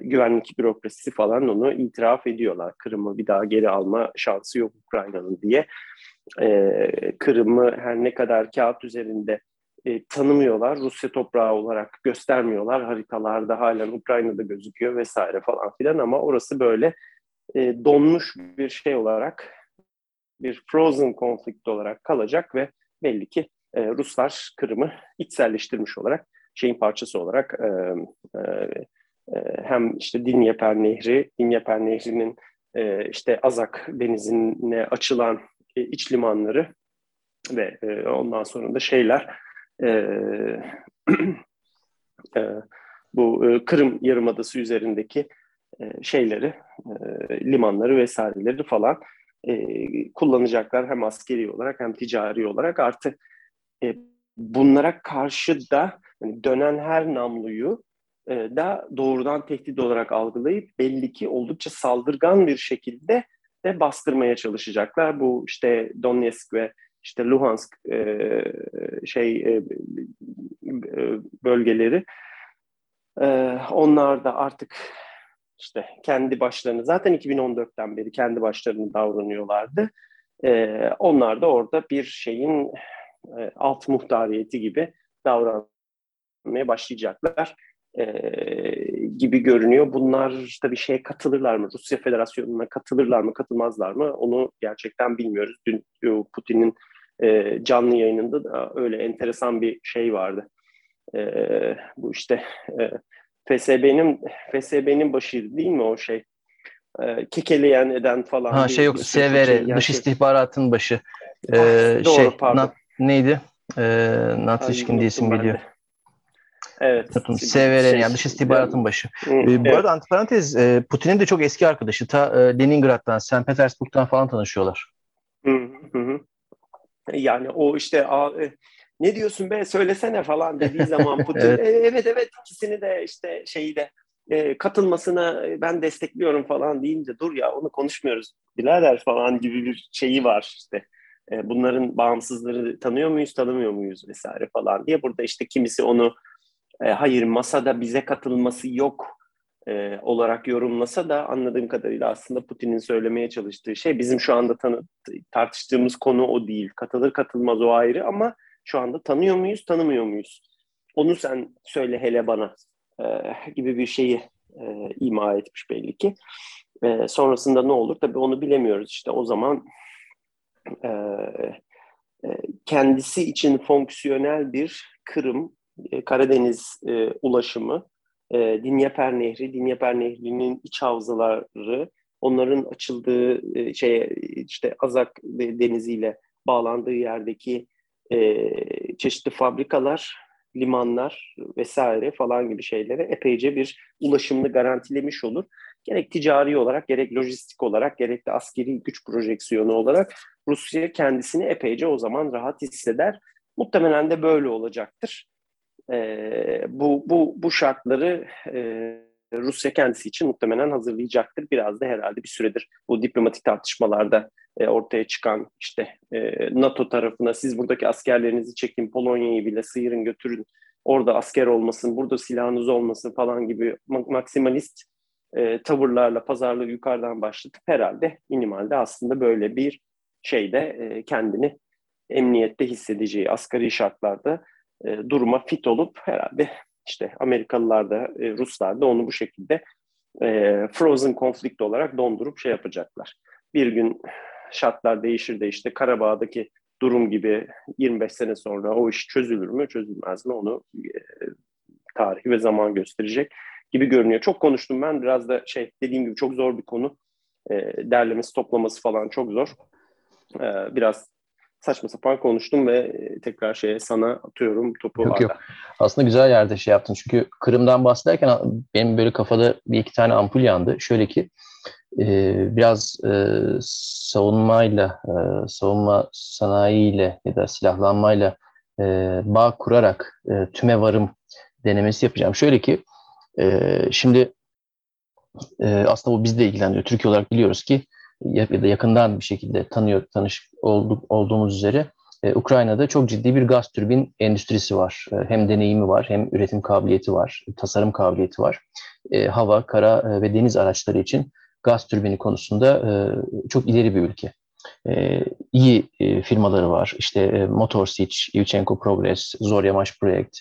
güvenlik bürokrasisi falan onu itiraf ediyorlar. Kırım'ı bir daha geri alma şansı yok Ukrayna'nın diye. E, Kırım'ı her ne kadar kağıt üzerinde e, tanımıyorlar. Rusya toprağı olarak göstermiyorlar. Haritalarda halen Ukrayna'da gözüküyor vesaire falan filan ama orası böyle e, donmuş bir şey olarak bir frozen konflikt olarak kalacak ve belli ki e, Ruslar Kırım'ı içselleştirmiş olarak şeyin parçası olarak e, e, e, hem işte Dinyeper Nehri, Dinyeper Nehri'nin e, işte Azak denizine açılan e, iç limanları ve e, ondan sonra da şeyler bu Kırım Yarımadası üzerindeki şeyleri, limanları vesaireleri falan kullanacaklar hem askeri olarak hem ticari olarak. Artı bunlara karşı da yani dönen her namluyu e, da doğrudan tehdit olarak algılayıp belli ki oldukça saldırgan bir şekilde de bastırmaya çalışacaklar. Bu işte Donetsk ve işte Luhansk e, şey e, bölgeleri. Onlar da artık işte kendi başlarını zaten 2014'ten beri kendi başlarını davranıyorlardı. Onlar da orada bir şeyin alt muhtariyeti gibi davranmaya başlayacaklar e, gibi görünüyor. Bunlar tabii şeye katılırlar mı? Rusya Federasyonu'na katılırlar mı, katılmazlar mı? Onu gerçekten bilmiyoruz. Dün Putin'in e, canlı yayınında da öyle enteresan bir şey vardı. E, bu işte e, FSB'nin FSB'nin başı değil mi o şey? E, kekeleyen eden falan. Ha şey yok SVR dış istihbaratın başı. Ee, Doğru şey, pardon. Na, neydi? Ee, Natişkin diye isim geliyor. Evet. SVR şey, yani dış istihbaratın başı. Hı, ee, bu evet. arada antiparantez e, Putin'in de çok eski arkadaşı. Ta e, Leningrad'dan, St. Petersburg'dan falan tanışıyorlar. Hı hı. Yani o işte e, ne diyorsun be söylesene falan dediği zaman Putin evet. E, evet evet ikisini de işte şeyi de e, katılmasına ben destekliyorum falan deyince dur ya onu konuşmuyoruz birader falan gibi bir şeyi var işte. E, bunların bağımsızları tanıyor muyuz tanımıyor muyuz vesaire falan diye burada işte kimisi onu e, hayır masada bize katılması yok e, olarak yorumlasa da anladığım kadarıyla aslında Putin'in söylemeye çalıştığı şey bizim şu anda tanı, tartıştığımız konu o değil. Katılır katılmaz o ayrı ama şu anda tanıyor muyuz tanımıyor muyuz? Onu sen söyle hele bana e, gibi bir şeyi e, ima etmiş belli ki. E, sonrasında ne olur tabii onu bilemiyoruz. İşte o zaman e, e, kendisi için fonksiyonel bir Kırım e, Karadeniz e, ulaşımı, e, Dinyeper Nehri, Dinyeper Nehri'nin iç havzaları, onların açıldığı e, şey işte Azak Denizi ile bağlandığı yerdeki e, çeşitli fabrikalar, limanlar vesaire falan gibi şeylere epeyce bir ulaşımını garantilemiş olur. Gerek ticari olarak, gerek lojistik olarak, gerek de askeri güç projeksiyonu olarak Rusya kendisini epeyce o zaman rahat hisseder. Muhtemelen de böyle olacaktır e, bu, bu, bu şartları e, Rusya kendisi için muhtemelen hazırlayacaktır. Biraz da herhalde bir süredir bu diplomatik tartışmalarda e, ortaya çıkan işte e, NATO tarafına siz buradaki askerlerinizi çekin, Polonya'yı bile sıyırın götürün, orada asker olmasın, burada silahınız olmasın falan gibi maksimalist e, tavırlarla pazarlığı yukarıdan başlatıp herhalde minimalde aslında böyle bir şeyde e, kendini emniyette hissedeceği asgari şartlarda e, duruma fit olup herhalde işte Amerikalılar da e, Ruslar da onu bu şekilde e, frozen konflikt olarak dondurup şey yapacaklar. Bir gün şartlar değişir de işte Karabağ'daki durum gibi 25 sene sonra o iş çözülür mü çözülmez mi onu e, tarih ve zaman gösterecek gibi görünüyor. Çok konuştum ben biraz da şey dediğim gibi çok zor bir konu. E, derlemesi toplaması falan çok zor. E, biraz saçma sapan konuştum ve e, tekrar şeye sana atıyorum topu. Yok yok. Aslında güzel yerde şey yaptın. Çünkü Kırım'dan bahsederken benim böyle kafada bir iki tane ampul yandı. Şöyle ki e, biraz e, savunmayla, e, savunma sanayiyle ya da silahlanmayla e, bağ kurarak e, tüme varım denemesi yapacağım. Şöyle ki e, şimdi e, aslında bu bizle ilgilendiriyor. Türkiye olarak biliyoruz ki ya da yakından bir şekilde tanıyor, tanış olduk, olduğumuz üzere e, Ukrayna'da çok ciddi bir gaz türbin endüstrisi var. E, hem deneyimi var, hem üretim kabiliyeti var, tasarım kabiliyeti var. E, hava, kara ve deniz araçları için gaz türbini konusunda çok ileri bir ülke. E, iyi firmaları var. İşte e, Motor Sich, Yevchenko Progress, Zoryamash Project,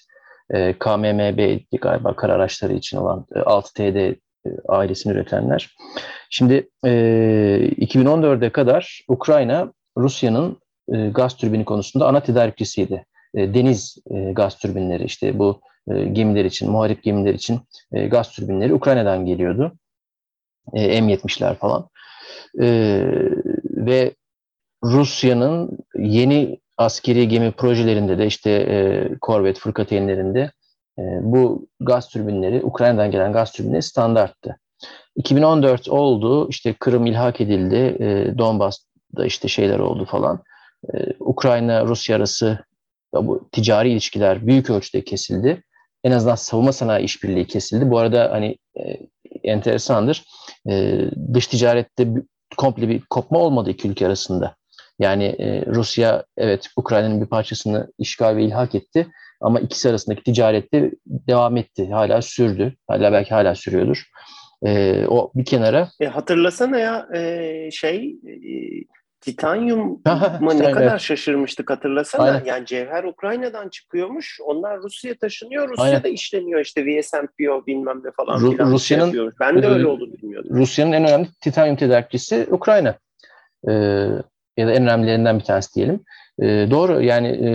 e, KMMB galiba kara araçları için olan e, 6TD e, ailesini üretenler. Şimdi e, 2014'e kadar Ukrayna Rusya'nın e, gaz türbini konusunda ana tedarikçisiydi. E, deniz e, gaz türbinleri işte bu e, gemiler için, muharip gemiler için e, gaz türbinleri Ukrayna'dan geliyordu. E, M70'ler falan. E, ve Rusya'nın yeni askeri gemi projelerinde de işte e, korvet fırkateynlerinde e, bu gaz türbinleri, Ukrayna'dan gelen gaz türbinleri standarttı. 2014 oldu, işte Kırım ilhak edildi, e, Donbas'ta işte şeyler oldu falan. E, Ukrayna-Rusya arası bu ticari ilişkiler büyük ölçüde kesildi. En azından savunma sanayi işbirliği kesildi. Bu arada hani e, enteresandır. E, dış ticarette komple bir kopma olmadı iki ülke arasında. Yani e, Rusya evet Ukrayna'nın bir parçasını işgal ve ilhak etti Ama ikisi arasındaki ticarette devam etti. Hala sürdü. Hala belki hala sürüyordur. E, o bir kenara. E, hatırlasana ya e, şey e, Titanyum'a ne kadar evet. şaşırmıştık hatırlasana. Aynen. Yani cevher Ukrayna'dan çıkıyormuş. Onlar Rusya'ya taşınıyor. Rusya'da Aynen. işleniyor işte VSMPO bilmem ne falan Ru- filan. Rusya'nın, şey ben de öyle olur bilmiyordum. Rusya'nın en önemli titanyum tedarikçisi Ukrayna. Ee, ya da en önemlilerinden bir tanesi diyelim. Ee, doğru yani e,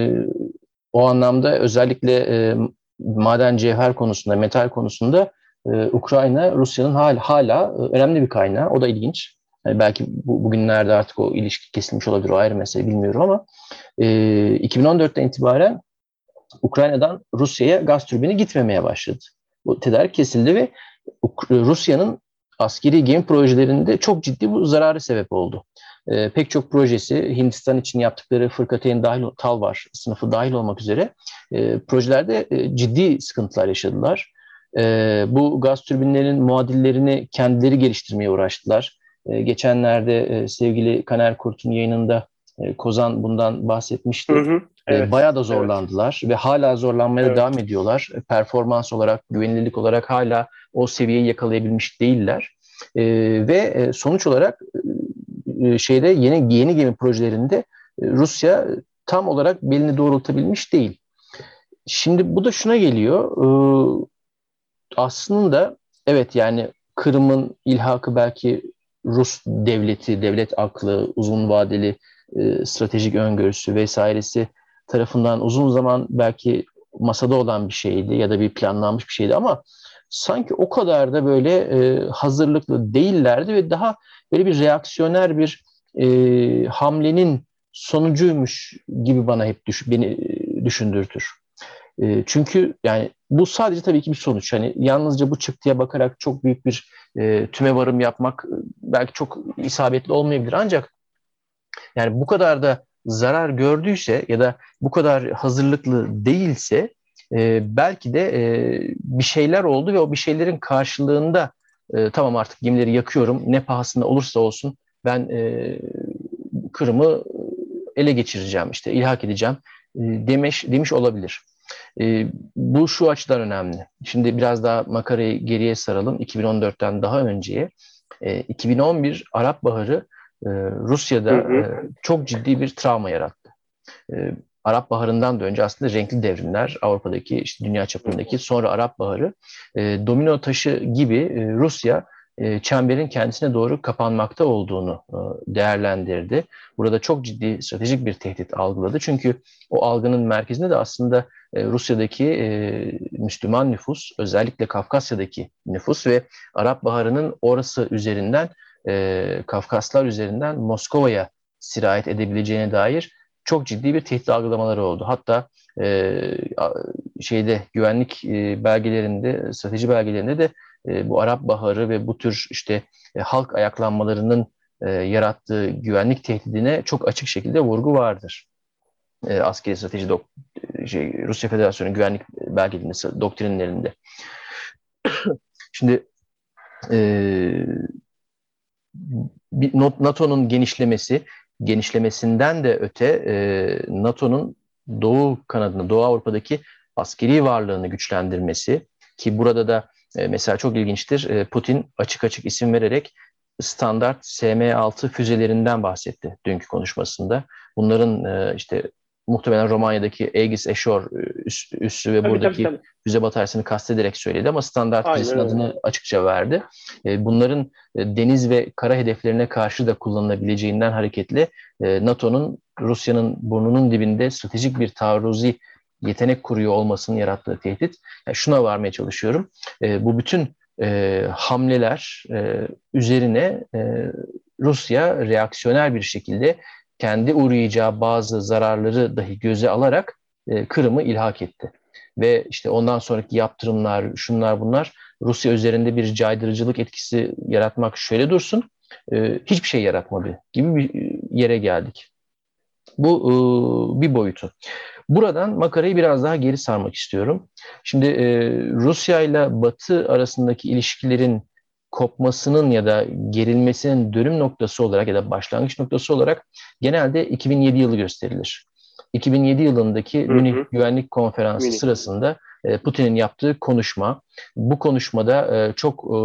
o anlamda özellikle e, maden cevher konusunda, metal konusunda e, Ukrayna Rusya'nın hala, hala e, önemli bir kaynağı. O da ilginç. Yani belki bu, bugünlerde artık o ilişki kesilmiş olabilir, o ayrı mesele bilmiyorum ama e, 2014'ten itibaren Ukrayna'dan Rusya'ya gaz türbini gitmemeye başladı. Bu tedarik kesildi ve Rusya'nın askeri gemi projelerinde çok ciddi bu zararı sebep oldu. E, pek çok projesi Hindistan için yaptıkları fırkateyn dahil, Talvar sınıfı dahil olmak üzere e, projelerde e, ciddi sıkıntılar yaşadılar. E, bu gaz türbinlerinin muadillerini kendileri geliştirmeye uğraştılar. E, geçenlerde e, sevgili Kaner Kurt'un yayınında e, Kozan bundan bahsetmişti. Hı hı, evet, Bayağı da zorlandılar evet. ve hala zorlanmaya evet. devam ediyorlar. Performans olarak, güvenilirlik olarak hala o seviyeyi yakalayabilmiş değiller. ve sonuç olarak şeyde yeni yeni gemi projelerinde Rusya tam olarak belini doğrultabilmiş değil. Şimdi bu da şuna geliyor. aslında evet yani Kırım'ın ilhakı belki Rus devleti, devlet aklı, uzun vadeli e, stratejik öngörüsü vesairesi tarafından uzun zaman belki masada olan bir şeydi ya da bir planlanmış bir şeydi ama sanki o kadar da böyle e, hazırlıklı değillerdi ve daha böyle bir reaksiyoner bir e, hamlenin sonucuymuş gibi bana hep düş, beni e, düşündürtür. E, çünkü yani bu sadece tabii ki bir sonuç. Hani yalnızca bu çıktıya bakarak çok büyük bir e, tüme varım yapmak e, belki çok isabetli olmayabilir. Ancak yani bu kadar da zarar gördüyse ya da bu kadar hazırlıklı değilse e, belki de e, bir şeyler oldu ve o bir şeylerin karşılığında e, tamam artık gemileri yakıyorum ne pahasına olursa olsun ben e, Kırım'ı ele geçireceğim işte ilhak edeceğim e, demiş demiş olabilir. E, bu şu açıdan önemli. Şimdi biraz daha makarayı geriye saralım. 2014'ten daha önceye. E, 2011 Arap Baharı e, Rusya'da hı hı. E, çok ciddi bir travma yarattı. E, Arap Baharı'ndan da önce aslında renkli devrimler Avrupa'daki, işte dünya çapındaki sonra Arap Baharı e, domino taşı gibi e, Rusya e, çemberin kendisine doğru kapanmakta olduğunu e, değerlendirdi. Burada çok ciddi stratejik bir tehdit algıladı. Çünkü o algının merkezinde de aslında e, Rusya'daki Müslüman nüfus, özellikle Kafkasya'daki nüfus ve Arap Baharı'nın orası üzerinden, Kafkaslar üzerinden Moskova'ya sirayet edebileceğine dair çok ciddi bir tehdit algılamaları oldu. Hatta şeyde güvenlik belgelerinde, strateji belgelerinde de e, bu Arap Baharı ve bu tür işte e, halk ayaklanmalarının e, yarattığı güvenlik tehdidine çok açık şekilde vurgu vardır. E, askeri strateji dok şey, Rusya Federasyonu güvenlik belgelerinde, doktrinlerinde. Şimdi e, NATO'nun genişlemesi, genişlemesinden de öte e, NATO'nun Doğu kanadını, Doğu Avrupa'daki askeri varlığını güçlendirmesi ki burada da e, mesela çok ilginçtir. E, Putin açık açık isim vererek standart SM-6 füzelerinden bahsetti dünkü konuşmasında. Bunların e, işte muhtemelen Romanya'daki Aegis Ashore üs, üssü ve tabii, buradaki tabii, tabii. füze bataryasını kastederek söyledi ama standart füzesinin adını açıkça verdi. Bunların deniz ve kara hedeflerine karşı da kullanılabileceğinden hareketle NATO'nun Rusya'nın burnunun dibinde stratejik bir taarruzi yetenek kuruyor olmasının yarattığı tehdit. Yani şuna varmaya çalışıyorum. E, bu bütün e, hamleler e, üzerine e, Rusya reaksiyoner bir şekilde kendi uğrayacağı bazı zararları dahi göze alarak e, Kırım'ı ilhak etti. Ve işte ondan sonraki yaptırımlar, şunlar bunlar Rusya üzerinde bir caydırıcılık etkisi yaratmak şöyle dursun, e, hiçbir şey yaratmadı gibi bir yere geldik. Bu e, bir boyutu. Buradan makarayı biraz daha geri sarmak istiyorum. Şimdi e, Rusya ile Batı arasındaki ilişkilerin kopmasının ya da gerilmesinin dönüm noktası olarak ya da başlangıç noktası olarak genelde 2007 yılı gösterilir. 2007 yılındaki hı hı. Münih Güvenlik Konferansı Münih. sırasında e, Putin'in yaptığı konuşma. Bu konuşmada e, çok e,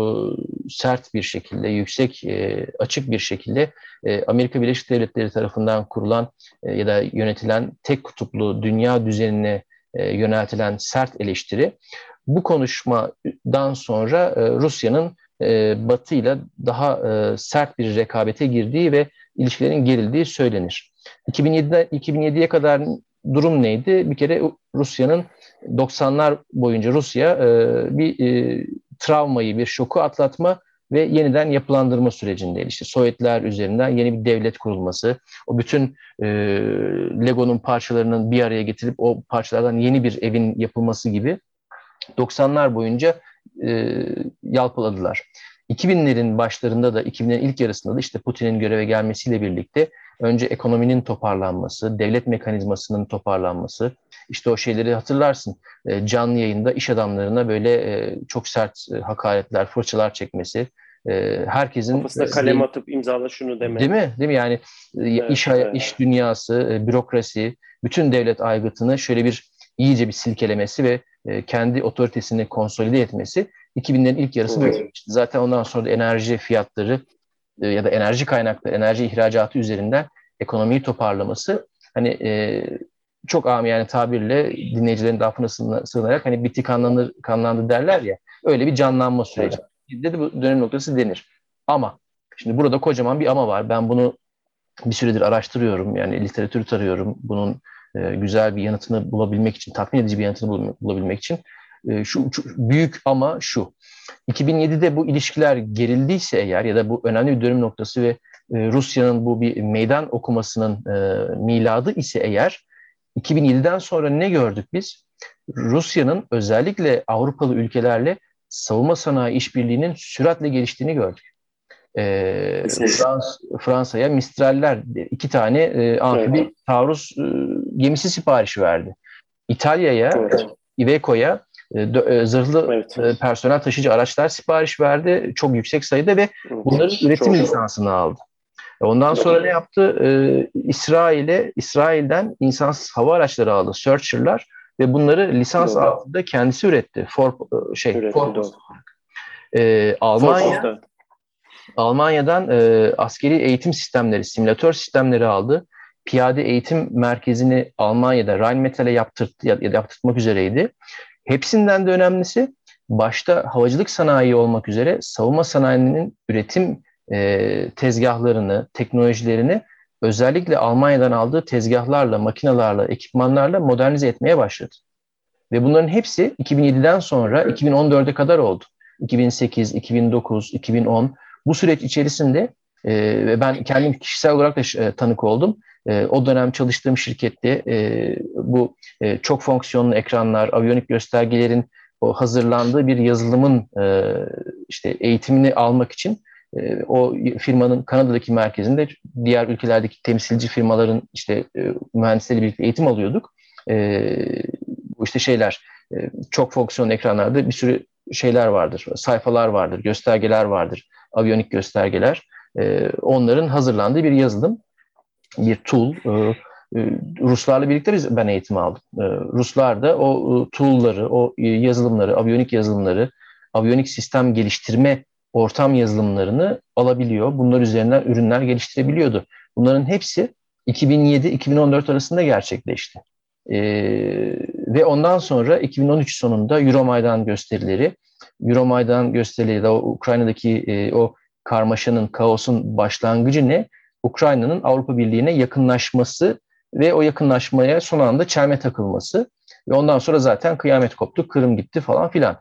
sert bir şekilde, yüksek, açık bir şekilde Amerika Birleşik Devletleri tarafından kurulan ya da yönetilen tek kutuplu dünya düzenine yöneltilen sert eleştiri. Bu konuşmadan sonra Rusya'nın Batı ile daha sert bir rekabete girdiği ve ilişkilerin gerildiği söylenir. 2007'de 2007'ye kadar durum neydi? Bir kere Rusya'nın 90'lar boyunca Rusya e, bir e, travmayı, bir şoku atlatma ve yeniden yapılandırma sürecindeydi. İşte Sovyetler üzerinden yeni bir devlet kurulması, o bütün e, Lego'nun parçalarının bir araya getirip o parçalardan yeni bir evin yapılması gibi 90'lar boyunca e, yalpaladılar. 2000'lerin başlarında da 2000'lerin ilk yarısında da işte Putin'in göreve gelmesiyle birlikte önce ekonominin toparlanması, devlet mekanizmasının toparlanması, işte o şeyleri hatırlarsın. E, canlı yayında iş adamlarına böyle e, çok sert e, hakaretler, fırçalar çekmesi, e, herkesin kafasına kalem atıp imzala şunu deme. Değil mi? Değil mi? Yani e, evet, iş evet. iş dünyası, e, bürokrasi, bütün devlet aygıtını şöyle bir iyice bir silkelemesi ve e, kendi otoritesini konsolide etmesi 2000'lerin ilk yarısı evet. Zaten ondan sonra da enerji fiyatları e, ya da enerji kaynakları, enerji ihracatı üzerinden ekonomiyi toparlaması hani e, çok yani tabirle dinleyicilerin lafına sığınarak hani bitti kanlanır, kanlandı derler ya öyle bir canlanma süreci. Evet. De bu dönem noktası denir. Ama şimdi burada kocaman bir ama var. Ben bunu bir süredir araştırıyorum. Yani literatürü tarıyorum. Bunun e, güzel bir yanıtını bulabilmek için, tatmin edici bir yanıtını bulabilmek için e, şu, büyük ama şu. 2007'de bu ilişkiler gerildiyse eğer ya da bu önemli bir dönüm noktası ve e, Rusya'nın bu bir meydan okumasının e, miladı ise eğer 2007'den sonra ne gördük biz? Rusya'nın özellikle Avrupalı ülkelerle savunma sanayi işbirliğinin süratle geliştiğini gördük. E, Frans, Fransa'ya Mistral'ler iki tane e, amfibi evet. taarruz e, gemisi siparişi verdi. İtalya'ya, evet. Iveco'ya e, e, zırhlı evet. E, personel taşıyıcı araçlar sipariş verdi çok yüksek sayıda ve bunların üretim çok lisansını aldı. Ondan sonra ne yaptı? Ee, İsrail'e İsrail'den insansız hava araçları aldı, Searcher'lar ve bunları lisans doğru. altında kendisi üretti. For şey, üretti, for ee, Almanya Forpost, Almanya'dan e, askeri eğitim sistemleri, simülatör sistemleri aldı. Piyade eğitim merkezini Almanya'da Rheinmetall'e yaptırt, yaptırtmak üzereydi. Hepsinden de önemlisi başta havacılık sanayi olmak üzere savunma sanayinin üretim e, tezgahlarını, teknolojilerini özellikle Almanya'dan aldığı tezgahlarla, makinalarla, ekipmanlarla modernize etmeye başladı. Ve bunların hepsi 2007'den sonra 2014'e kadar oldu. 2008, 2009, 2010 bu süreç içerisinde e, ve ben kendim kişisel olarak da e, tanık oldum. E, o dönem çalıştığım şirkette bu çok fonksiyonlu ekranlar, aviyonik göstergelerin o hazırlandığı bir yazılımın işte eğitimini almak için o firmanın Kanada'daki merkezinde diğer ülkelerdeki temsilci firmaların işte e, mühendisleriyle birlikte eğitim alıyorduk. Bu işte şeyler çok fonksiyon ekranlarda bir sürü şeyler vardır, sayfalar vardır, göstergeler vardır, aviyonik göstergeler. E, onların hazırlandığı bir yazılım, bir tool. E, e Ruslarla birlikte ben eğitim aldım. E, Ruslar da o e, tool'ları, o yazılımları, aviyonik yazılımları, aviyonik sistem geliştirme ortam yazılımlarını alabiliyor. Bunlar üzerinden ürünler geliştirebiliyordu. Bunların hepsi 2007-2014 arasında gerçekleşti. Ee, ve ondan sonra 2013 sonunda Euromaidan gösterileri, Euromaidan gösterileri o Ukrayna'daki e, o karmaşanın, kaosun başlangıcı ne? Ukrayna'nın Avrupa Birliği'ne yakınlaşması ve o yakınlaşmaya son anda çelme takılması. Ve ondan sonra zaten kıyamet koptu, Kırım gitti falan filan.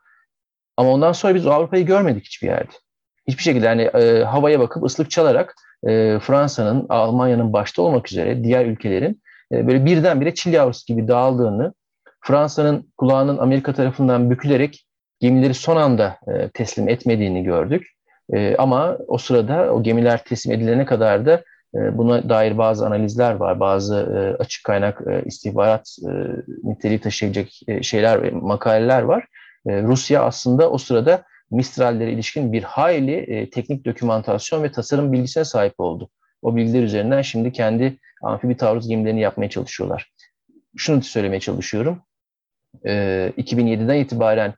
Ama ondan sonra biz Avrupa'yı görmedik hiçbir yerde. Hiçbir şekilde yani e, havaya bakıp ıslık çalarak e, Fransa'nın, Almanya'nın başta olmak üzere diğer ülkelerin e, böyle birdenbire çil yavrusu gibi dağıldığını, Fransa'nın kulağının Amerika tarafından bükülerek gemileri son anda e, teslim etmediğini gördük. E, ama o sırada o gemiler teslim edilene kadar da e, buna dair bazı analizler var, bazı açık kaynak istihbarat niteliği taşıyacak şeyler makaleler var. Rusya aslında o sırada Mistral'lere ilişkin bir hayli teknik dokümantasyon ve tasarım bilgisine sahip oldu. O bilgiler üzerinden şimdi kendi amfibi taarruz gemilerini yapmaya çalışıyorlar. şunu söylemeye çalışıyorum. E, 2007'den itibaren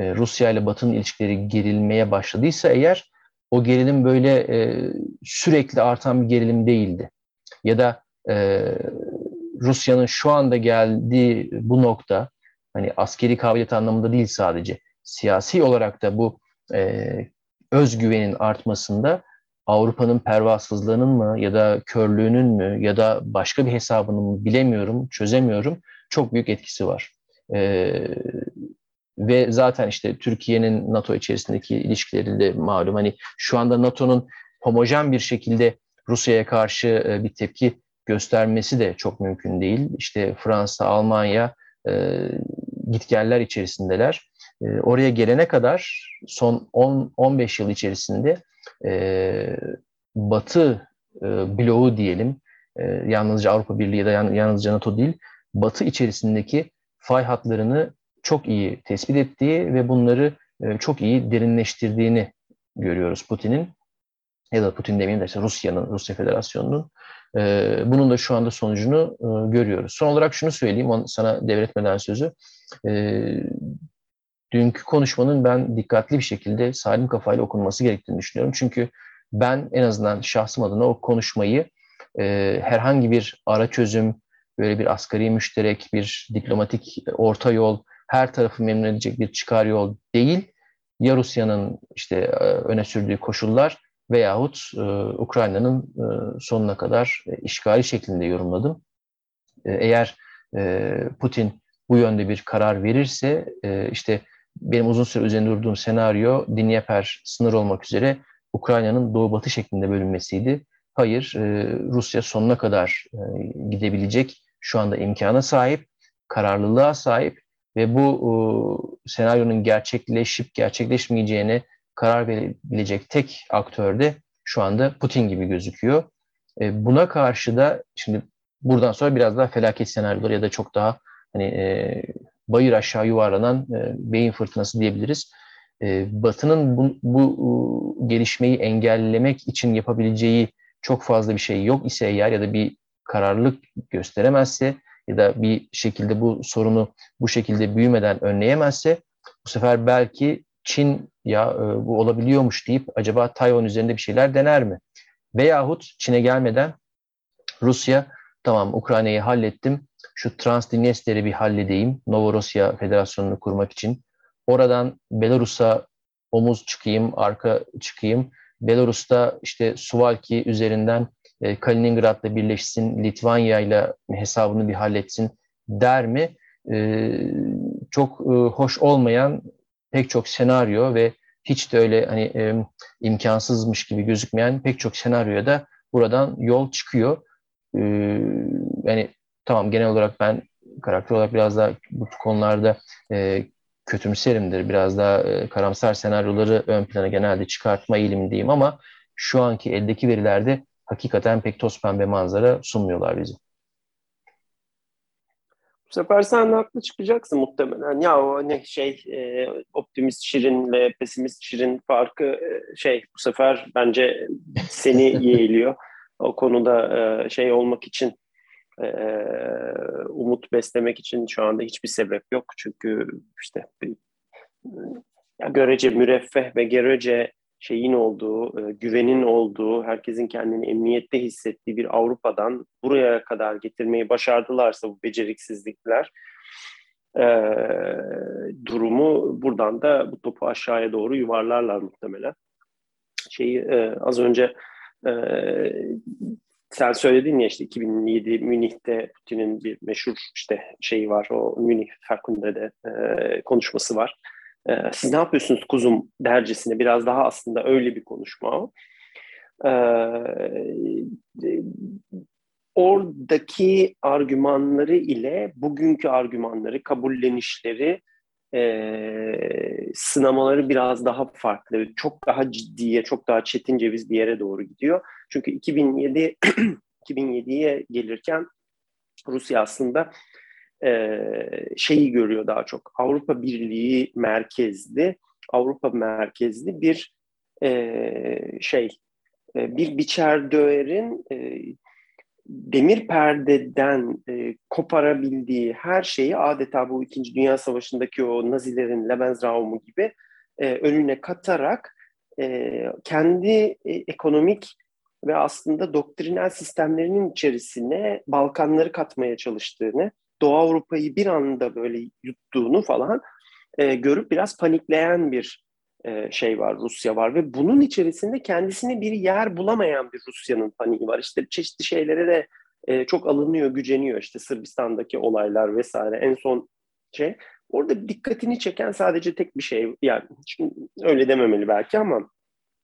e, Rusya ile Batı'nın ilişkileri gerilmeye başladıysa eğer o gerilim böyle e, sürekli artan bir gerilim değildi. Ya da e, Rusya'nın şu anda geldiği bu nokta hani askeri kabiliyet anlamında değil sadece siyasi olarak da bu e, özgüvenin artmasında Avrupa'nın pervasızlığının mı ya da körlüğünün mü ya da başka bir hesabının mı bilemiyorum, çözemiyorum. Çok büyük etkisi var. Ee, ve zaten işte Türkiye'nin NATO içerisindeki ilişkileri de malum. Hani şu anda NATO'nun homojen bir şekilde Rusya'ya karşı e, bir tepki göstermesi de çok mümkün değil. İşte Fransa, Almanya e, gitgeller içerisindeler. E, oraya gelene kadar son 10-15 yıl içerisinde e, Batı e, bloğu diyelim, e, yalnızca Avrupa Birliği ya da yalnızca NATO değil, Batı içerisindeki fay hatlarını çok iyi tespit ettiği ve bunları e, çok iyi derinleştirdiğini görüyoruz Putin'in ya da Putin demeyeyim de işte Rusya'nın, Rusya Federasyonu'nun. E, bunun da şu anda sonucunu e, görüyoruz. Son olarak şunu söyleyeyim, sana devretmeden sözü. Dünkü konuşmanın ben dikkatli bir şekilde salim kafayla okunması gerektiğini düşünüyorum. Çünkü ben en azından şahsım adına o konuşmayı herhangi bir ara çözüm, böyle bir asgari müşterek, bir diplomatik orta yol, her tarafı memnun edecek bir çıkar yol değil, ya Rusya'nın işte e, öne sürdüğü koşullar veyahut e, Ukrayna'nın e, sonuna kadar işgali şeklinde yorumladım. Eğer Putin bu yönde bir karar verirse işte benim uzun süre üzerinde durduğum senaryo Dnieper sınır olmak üzere Ukrayna'nın doğu-batı şeklinde bölünmesiydi. Hayır, Rusya sonuna kadar gidebilecek şu anda imkana sahip, kararlılığa sahip ve bu e, senaryonun gerçekleşip gerçekleşmeyeceğine karar verebilecek tek aktör de şu anda Putin gibi gözüküyor. E, buna karşı da şimdi buradan sonra biraz daha felaket senaryoları ya da çok daha hani e, bayır aşağı yuvarlanan e, beyin fırtınası diyebiliriz. E, Batı'nın bu, bu e, gelişmeyi engellemek için yapabileceği çok fazla bir şey yok ise eğer ya da bir kararlılık gösteremezse ya da bir şekilde bu sorunu bu şekilde büyümeden önleyemezse bu sefer belki Çin ya e, bu olabiliyormuş deyip acaba Tayvan üzerinde bir şeyler dener mi? Veyahut Çin'e gelmeden Rusya tamam Ukrayna'yı hallettim şu Transdniester'i bir halledeyim Novorosya Federasyonu'nu kurmak için. Oradan Belarus'a omuz çıkayım, arka çıkayım. Belarus'ta işte Suvalki üzerinden e, Kaliningrad'la birleşsin, Litvanya ile hesabını bir halletsin der mi? E, çok e, hoş olmayan pek çok senaryo ve hiç de öyle hani imkansızmış gibi gözükmeyen pek çok senaryoya da buradan yol çıkıyor. Yani tamam genel olarak ben karakter olarak biraz daha bu konularda e, kötümserimdir. Biraz daha karamsar senaryoları ön plana genelde çıkartma eğilimindeyim ama şu anki eldeki verilerde hakikaten pek toz pembe manzara sunmuyorlar bize. Bu sefer sen haklı çıkacaksın muhtemelen. Ya o ne şey e, optimist şirinle pesimist şirin farkı e, şey bu sefer bence seni yeğliyor. O konuda e, şey olmak için e, umut beslemek için şu anda hiçbir sebep yok. Çünkü işte ya görece müreffeh ve görece şeyin olduğu, e, güvenin olduğu, herkesin kendini emniyette hissettiği bir Avrupa'dan buraya kadar getirmeyi başardılarsa bu beceriksizlikler e, durumu buradan da bu topu aşağıya doğru yuvarlarlar muhtemelen. Şeyi e, az önce sen söyledin ya işte 2007 Münih'te Putin'in bir meşhur işte şeyi var o Münih Ferkunde'de konuşması var. E, siz ne yapıyorsunuz kuzum dercesine biraz daha aslında öyle bir konuşma. E, oradaki argümanları ile bugünkü argümanları, kabullenişleri e, sınamaları biraz daha farklı. Çok daha ciddiye, çok daha çetin ceviz bir yere doğru gidiyor. Çünkü 2007 2007'ye gelirken Rusya aslında e, şeyi görüyor daha çok. Avrupa Birliği merkezli, Avrupa merkezli bir e, şey, e, bir biçer döverin e, demir perdeden e, koparabildiği her şeyi adeta bu İkinci Dünya Savaşı'ndaki o Nazilerin Lebensraum'u gibi e, önüne katarak e, kendi e, ekonomik ve aslında doktrinal sistemlerinin içerisine Balkanları katmaya çalıştığını, Doğu Avrupa'yı bir anda böyle yuttuğunu falan e, görüp biraz panikleyen bir e, şey var, Rusya var ve bunun içerisinde kendisine bir yer bulamayan bir Rusya'nın paniği var. İşte çeşitli şeylere de e, çok alınıyor, güceniyor. İşte Sırbistan'daki olaylar vesaire en son şey. Orada dikkatini çeken sadece tek bir şey, yani şimdi öyle dememeli belki ama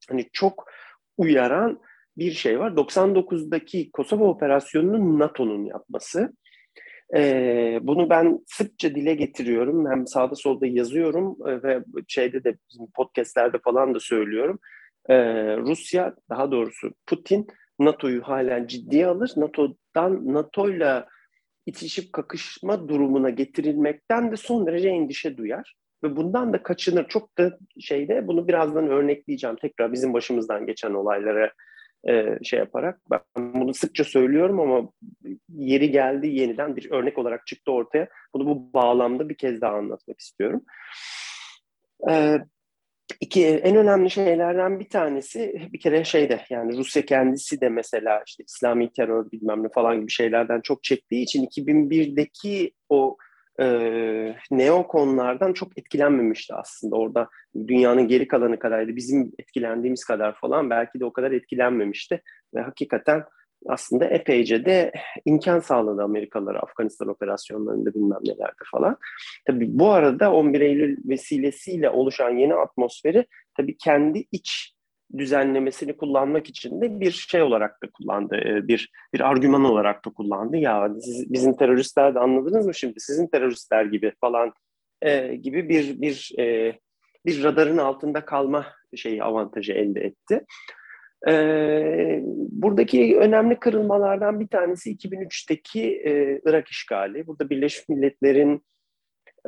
hani çok uyaran bir şey var. 99'daki Kosova operasyonunu NATO'nun yapması. Ee, bunu ben sıkça dile getiriyorum. Hem sağda solda yazıyorum e, ve şeyde de bizim podcastlerde falan da söylüyorum. Ee, Rusya, daha doğrusu Putin NATO'yu halen ciddiye alır. NATO'dan NATO'yla itişip kakışma durumuna getirilmekten de son derece endişe duyar ve bundan da kaçınır. Çok da şeyde bunu birazdan örnekleyeceğim tekrar bizim başımızdan geçen olaylara e, şey yaparak. Ben bunu sıkça söylüyorum ama yeri geldi yeniden bir örnek olarak çıktı ortaya. Bunu bu bağlamda bir kez daha anlatmak istiyorum. E, iki en önemli şeylerden bir tanesi bir kere şeyde yani Rusya kendisi de mesela işte İslami terör bilmem ne falan gibi şeylerden çok çektiği için 2001'deki o e, neokonlardan çok etkilenmemişti aslında. Orada dünyanın geri kalanı kadardı. Bizim etkilendiğimiz kadar falan belki de o kadar etkilenmemişti. Ve hakikaten aslında epeyce de imkan sağladı Amerikalılara Afganistan operasyonlarında bilmem nelerde falan. Tabii bu arada 11 Eylül vesilesiyle oluşan yeni atmosferi tabii kendi iç düzenlemesini kullanmak için de bir şey olarak da kullandı. E, bir bir argüman olarak da kullandı. Ya siz, bizim teröristler de anladınız mı şimdi? Sizin teröristler gibi falan e, gibi bir bir e, bir radarın altında kalma şeyi avantajı elde etti. E, buradaki önemli kırılmalardan bir tanesi 2003'teki e, Irak işgali. Burada Birleşmiş Milletler'in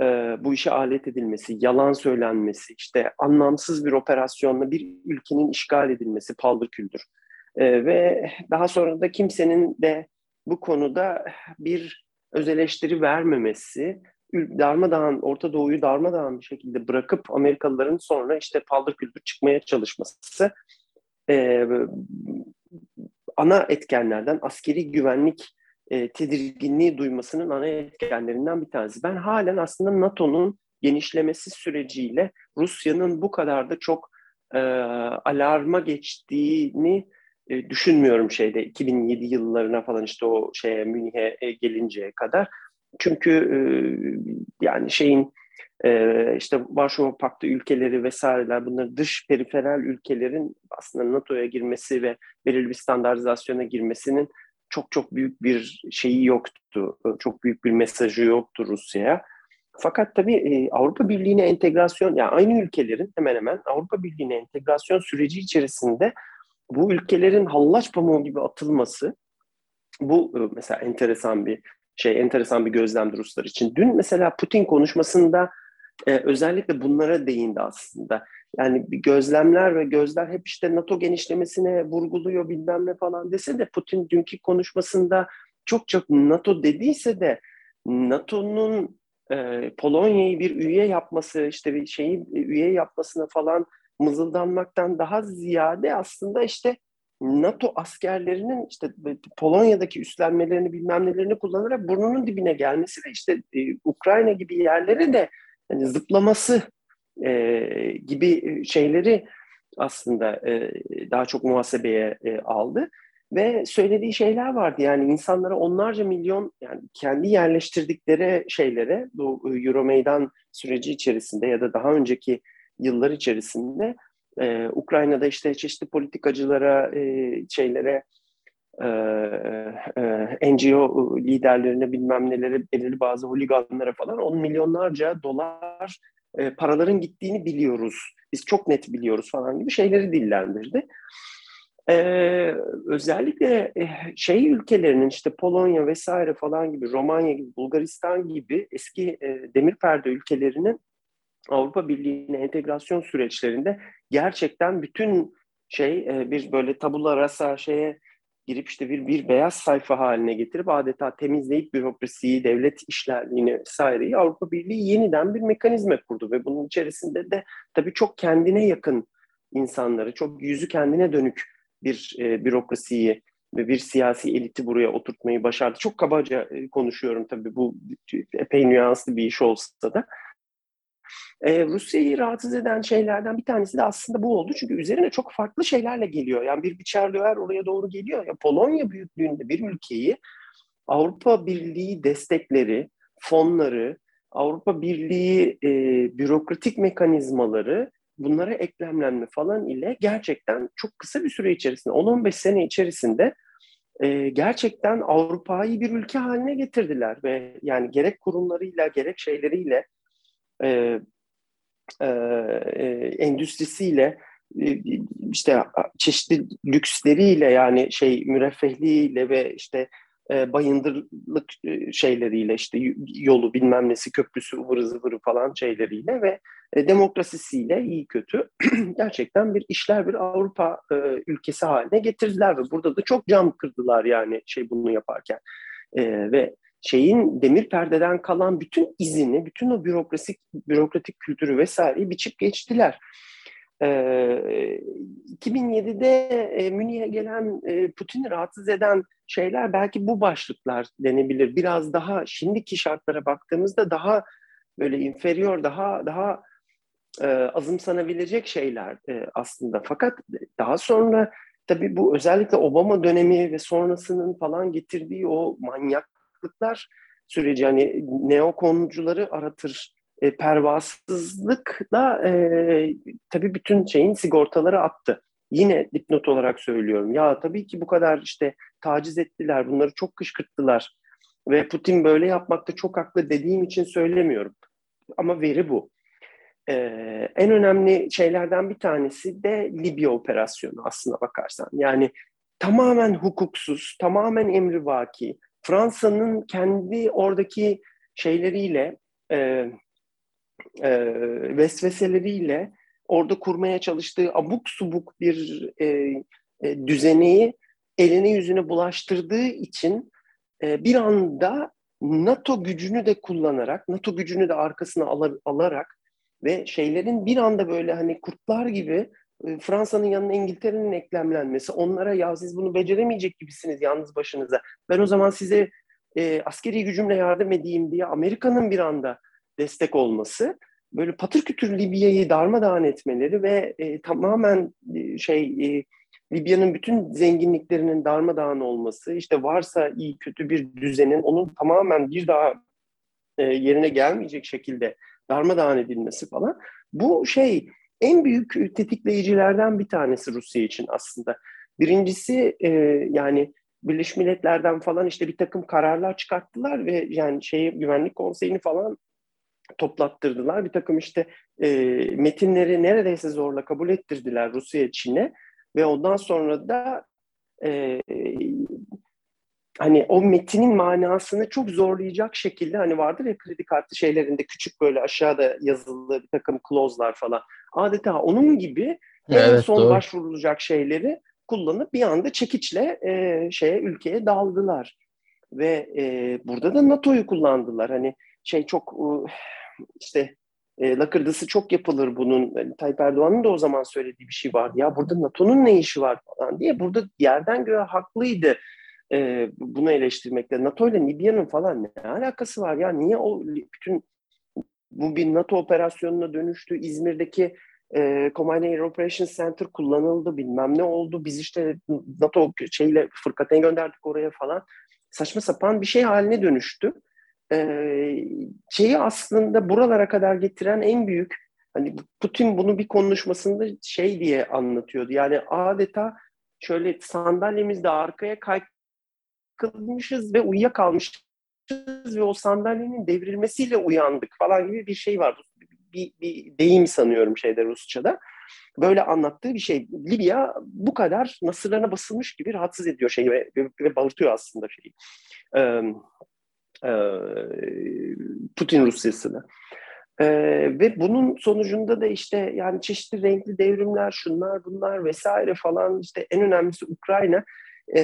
e, bu işe alet edilmesi, yalan söylenmesi, işte anlamsız bir operasyonla bir ülkenin işgal edilmesi paldır küldür. E, ve daha sonra da kimsenin de bu konuda bir öz eleştiri vermemesi, darmadağın, Orta Doğu'yu darmadağın bir şekilde bırakıp Amerikalıların sonra işte paldır küldür çıkmaya çalışması e, ana etkenlerden askeri güvenlik e, tedirginliği duymasının ana etkenlerinden bir tanesi. Ben halen aslında NATO'nun genişlemesi süreciyle Rusya'nın bu kadar da çok e, alarma geçtiğini e, düşünmüyorum şeyde 2007 yıllarına falan işte o şeye Münih'e e, gelinceye kadar. Çünkü e, yani şeyin e, işte Varşova Paktı ülkeleri vesaireler bunlar dış periferal ülkelerin aslında NATO'ya girmesi ve belirli bir standartizasyona girmesinin çok çok büyük bir şeyi yoktu. Çok büyük bir mesajı yoktu Rusya'ya. Fakat tabii e, Avrupa Birliği'ne entegrasyon, yani aynı ülkelerin hemen hemen Avrupa Birliği'ne entegrasyon süreci içerisinde bu ülkelerin hallaç pamuğu gibi atılması, bu e, mesela enteresan bir şey, enteresan bir gözlemdi Ruslar için. Dün mesela Putin konuşmasında e, özellikle bunlara değindi aslında. Yani gözlemler ve gözler hep işte NATO genişlemesine vurguluyor bilmem ne falan dese de Putin dünkü konuşmasında çok çok NATO dediyse de NATO'nun e, Polonya'yı bir üye yapması işte bir şeyi üye yapmasına falan mızıldanmaktan daha ziyade aslında işte NATO askerlerinin işte Polonya'daki üstlenmelerini bilmem nelerini kullanarak burnunun dibine gelmesi ve işte e, Ukrayna gibi yerlere de hani zıplaması e, gibi şeyleri aslında e, daha çok muhasebeye e, aldı. Ve söylediği şeyler vardı. Yani insanlara onlarca milyon yani kendi yerleştirdikleri şeylere bu Euro meydan süreci içerisinde ya da daha önceki yıllar içerisinde e, Ukrayna'da işte çeşitli politikacılara e, şeylere e, e, NGO liderlerine bilmem nelere belirli bazı holiganlara falan on milyonlarca dolar e, paraların gittiğini biliyoruz. Biz çok net biliyoruz falan gibi şeyleri dillendirdi. Ee, özellikle e, şey ülkelerinin işte Polonya vesaire falan gibi, Romanya gibi, Bulgaristan gibi eski e, demir perde ülkelerinin Avrupa Birliği'ne entegrasyon süreçlerinde gerçekten bütün şey e, bir böyle tabula rasa şeye girip işte bir, bir beyaz sayfa haline getirip adeta temizleyip bürokrasiyi, devlet işlerliğini vesaireyi Avrupa Birliği yeniden bir mekanizma kurdu ve bunun içerisinde de tabii çok kendine yakın insanları, çok yüzü kendine dönük bir e, bürokrasiyi ve bir siyasi eliti buraya oturtmayı başardı. Çok kabaca e, konuşuyorum tabii bu epey nüanslı bir iş olsa da. Ee, Rusya'yı rahatsız eden şeylerden bir tanesi de aslında bu oldu. Çünkü üzerine çok farklı şeylerle geliyor. Yani bir biçerliğer oraya doğru geliyor. Ya Polonya büyüklüğünde bir ülkeyi Avrupa Birliği destekleri, fonları, Avrupa Birliği e, bürokratik mekanizmaları bunlara eklemlenme falan ile gerçekten çok kısa bir süre içerisinde 10-15 sene içerisinde e, gerçekten Avrupa'yı bir ülke haline getirdiler ve yani gerek kurumlarıyla gerek şeyleriyle e, e, e, endüstrisiyle e, işte çeşitli lüksleriyle yani şey müreffehliğiyle ve işte e, bayındırlık e, şeyleriyle işte yolu bilmem nesi köprüsü ıvırı zıvırı falan şeyleriyle ve e, demokrasisiyle iyi kötü gerçekten bir işler bir Avrupa e, ülkesi haline getirdiler ve burada da çok cam kırdılar yani şey bunu yaparken. E, ve şeyin demir perdeden kalan bütün izini, bütün o bürokrasik bürokratik kültürü vesaireyi biçip geçtiler. Ee, 2007'de e, Münih'e gelen e, Putin'i rahatsız eden şeyler belki bu başlıklar denebilir. Biraz daha şimdiki şartlara baktığımızda daha böyle inferior, daha daha e, azımsanabilecek şeyler e, aslında. Fakat daha sonra tabii bu özellikle Obama dönemi ve sonrasının falan getirdiği o manyaklıklar süreci yani neokoncuları aratır e, pervasızlıkla e, tabii bütün şeyin sigortaları attı. Yine dipnot olarak söylüyorum. Ya tabii ki bu kadar işte taciz ettiler, bunları çok kışkırttılar. Ve Putin böyle yapmakta çok haklı dediğim için söylemiyorum. Ama veri bu. Ee, en önemli şeylerden bir tanesi de Libya operasyonu aslına bakarsan. Yani tamamen hukuksuz, tamamen emrivaki. Fransa'nın kendi oradaki şeyleriyle, e, e, vesveseleriyle orada kurmaya çalıştığı abuk subuk bir e, e, düzeneyi eline yüzüne bulaştırdığı için e, bir anda NATO gücünü de kullanarak, NATO gücünü de arkasına alır, alarak ve şeylerin bir anda böyle hani kurtlar gibi Fransa'nın yanına İngiltere'nin eklemlenmesi, onlara ya siz bunu beceremeyecek gibisiniz yalnız başınıza. Ben o zaman size e, askeri gücümle yardım edeyim diye Amerika'nın bir anda destek olması, böyle patır kütür Libya'yı darmadağın etmeleri ve e, tamamen e, şey e, Libya'nın bütün zenginliklerinin darmadağın olması, işte varsa iyi kötü bir düzenin onun tamamen bir daha e, yerine gelmeyecek şekilde darmadağın edilmesi falan. Bu şey en büyük tetikleyicilerden bir tanesi Rusya için aslında. Birincisi e, yani Birleşmiş Milletler'den falan işte bir takım kararlar çıkarttılar ve yani şeyi Güvenlik Konseyi'ni falan toplattırdılar. Bir takım işte e, metinleri neredeyse zorla kabul ettirdiler Rusya Çin'e ve ondan sonra da e, hani o metinin manasını çok zorlayacak şekilde hani vardır ya kredi kartı şeylerinde küçük böyle aşağıda yazılı bir takım clause'lar falan. Adeta onun gibi evet, en son doğru. başvurulacak şeyleri kullanıp bir anda çekiçle e, şeye ülkeye daldılar. Ve e, burada da NATO'yu kullandılar. Hani şey çok e, işte e, lakırdısı çok yapılır bunun. Yani Tayyip Erdoğan'ın da o zaman söylediği bir şey vardı. Ya burada NATO'nun ne işi var falan diye. Burada yerden göğe haklıydı e, bunu eleştirmekte. NATO ile Libya'nın falan ne alakası var ya? Niye o bütün bu bir NATO operasyonuna dönüştü? İzmir'deki e, Command Air Operations Center kullanıldı bilmem ne oldu. Biz işte NATO şeyle fırkateyn gönderdik oraya falan. Saçma sapan bir şey haline dönüştü. E, şeyi aslında buralara kadar getiren en büyük hani Putin bunu bir konuşmasında şey diye anlatıyordu. Yani adeta şöyle sandalyemizde arkaya kay kılmışız ve uyuyakalmışız ve o sandalyenin devrilmesiyle uyandık falan gibi bir şey var. Bir, bir deyim sanıyorum şeyde Rusça'da. Böyle anlattığı bir şey. Libya bu kadar nasırlarına basılmış gibi rahatsız ediyor şeyi ve, ve bağırtıyor aslında şeyi. Ee, e, Putin Rusyası'nı. Ee, ve bunun sonucunda da işte yani çeşitli renkli devrimler, şunlar bunlar vesaire falan işte en önemlisi Ukrayna e,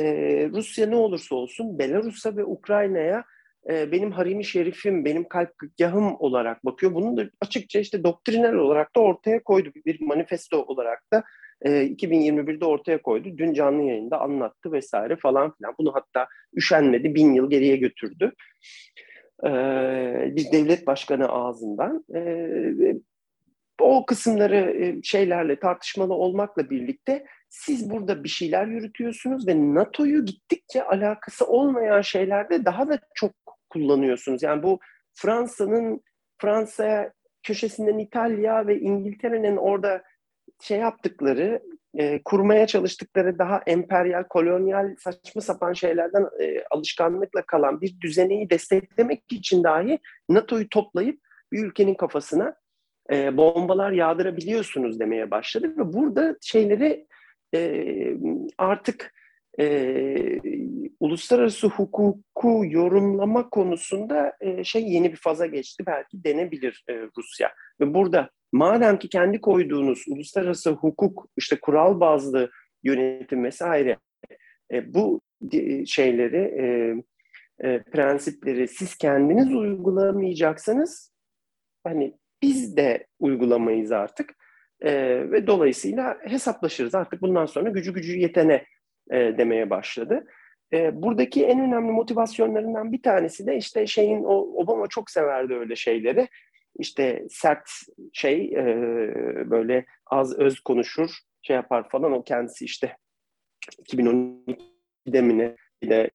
Rusya ne olursa olsun Belarus'a ve Ukrayna'ya e, benim harimi şerifim, benim kalpgahım olarak bakıyor. Bunu da açıkça işte doktrinal olarak da ortaya koydu. Bir manifesto olarak da e, 2021'de ortaya koydu. Dün canlı yayında anlattı vesaire falan filan. Bunu hatta üşenmedi, bin yıl geriye götürdü. E, bir devlet başkanı ağzından. E, o kısımları e, şeylerle tartışmalı olmakla birlikte siz burada bir şeyler yürütüyorsunuz ve NATO'yu gittikçe alakası olmayan şeylerde daha da çok kullanıyorsunuz. Yani bu Fransa'nın Fransa köşesinden İtalya ve İngiltere'nin orada şey yaptıkları, e, kurmaya çalıştıkları daha emperyal, kolonyal, saçma sapan şeylerden e, alışkanlıkla kalan bir düzeneyi desteklemek için dahi NATO'yu toplayıp bir ülkenin kafasına e, bombalar yağdırabiliyorsunuz demeye başladı ve burada şeyleri e, artık e, uluslararası hukuku yorumlama konusunda e, şey yeni bir faza geçti belki denebilir e, Rusya. Ve burada madem ki kendi koyduğunuz uluslararası hukuk işte kural bazlı yönetim vesaire e, bu şeyleri e, e, prensipleri siz kendiniz uygulamayacaksanız hani biz de uygulamayız artık e, ve dolayısıyla hesaplaşırız artık bundan sonra gücü gücü yetene e, demeye başladı. E, buradaki en önemli motivasyonlarından bir tanesi de işte şeyin o Obama çok severdi öyle şeyleri. İşte sert şey e, böyle az öz konuşur şey yapar falan o kendisi işte 2012'de mi ne bir de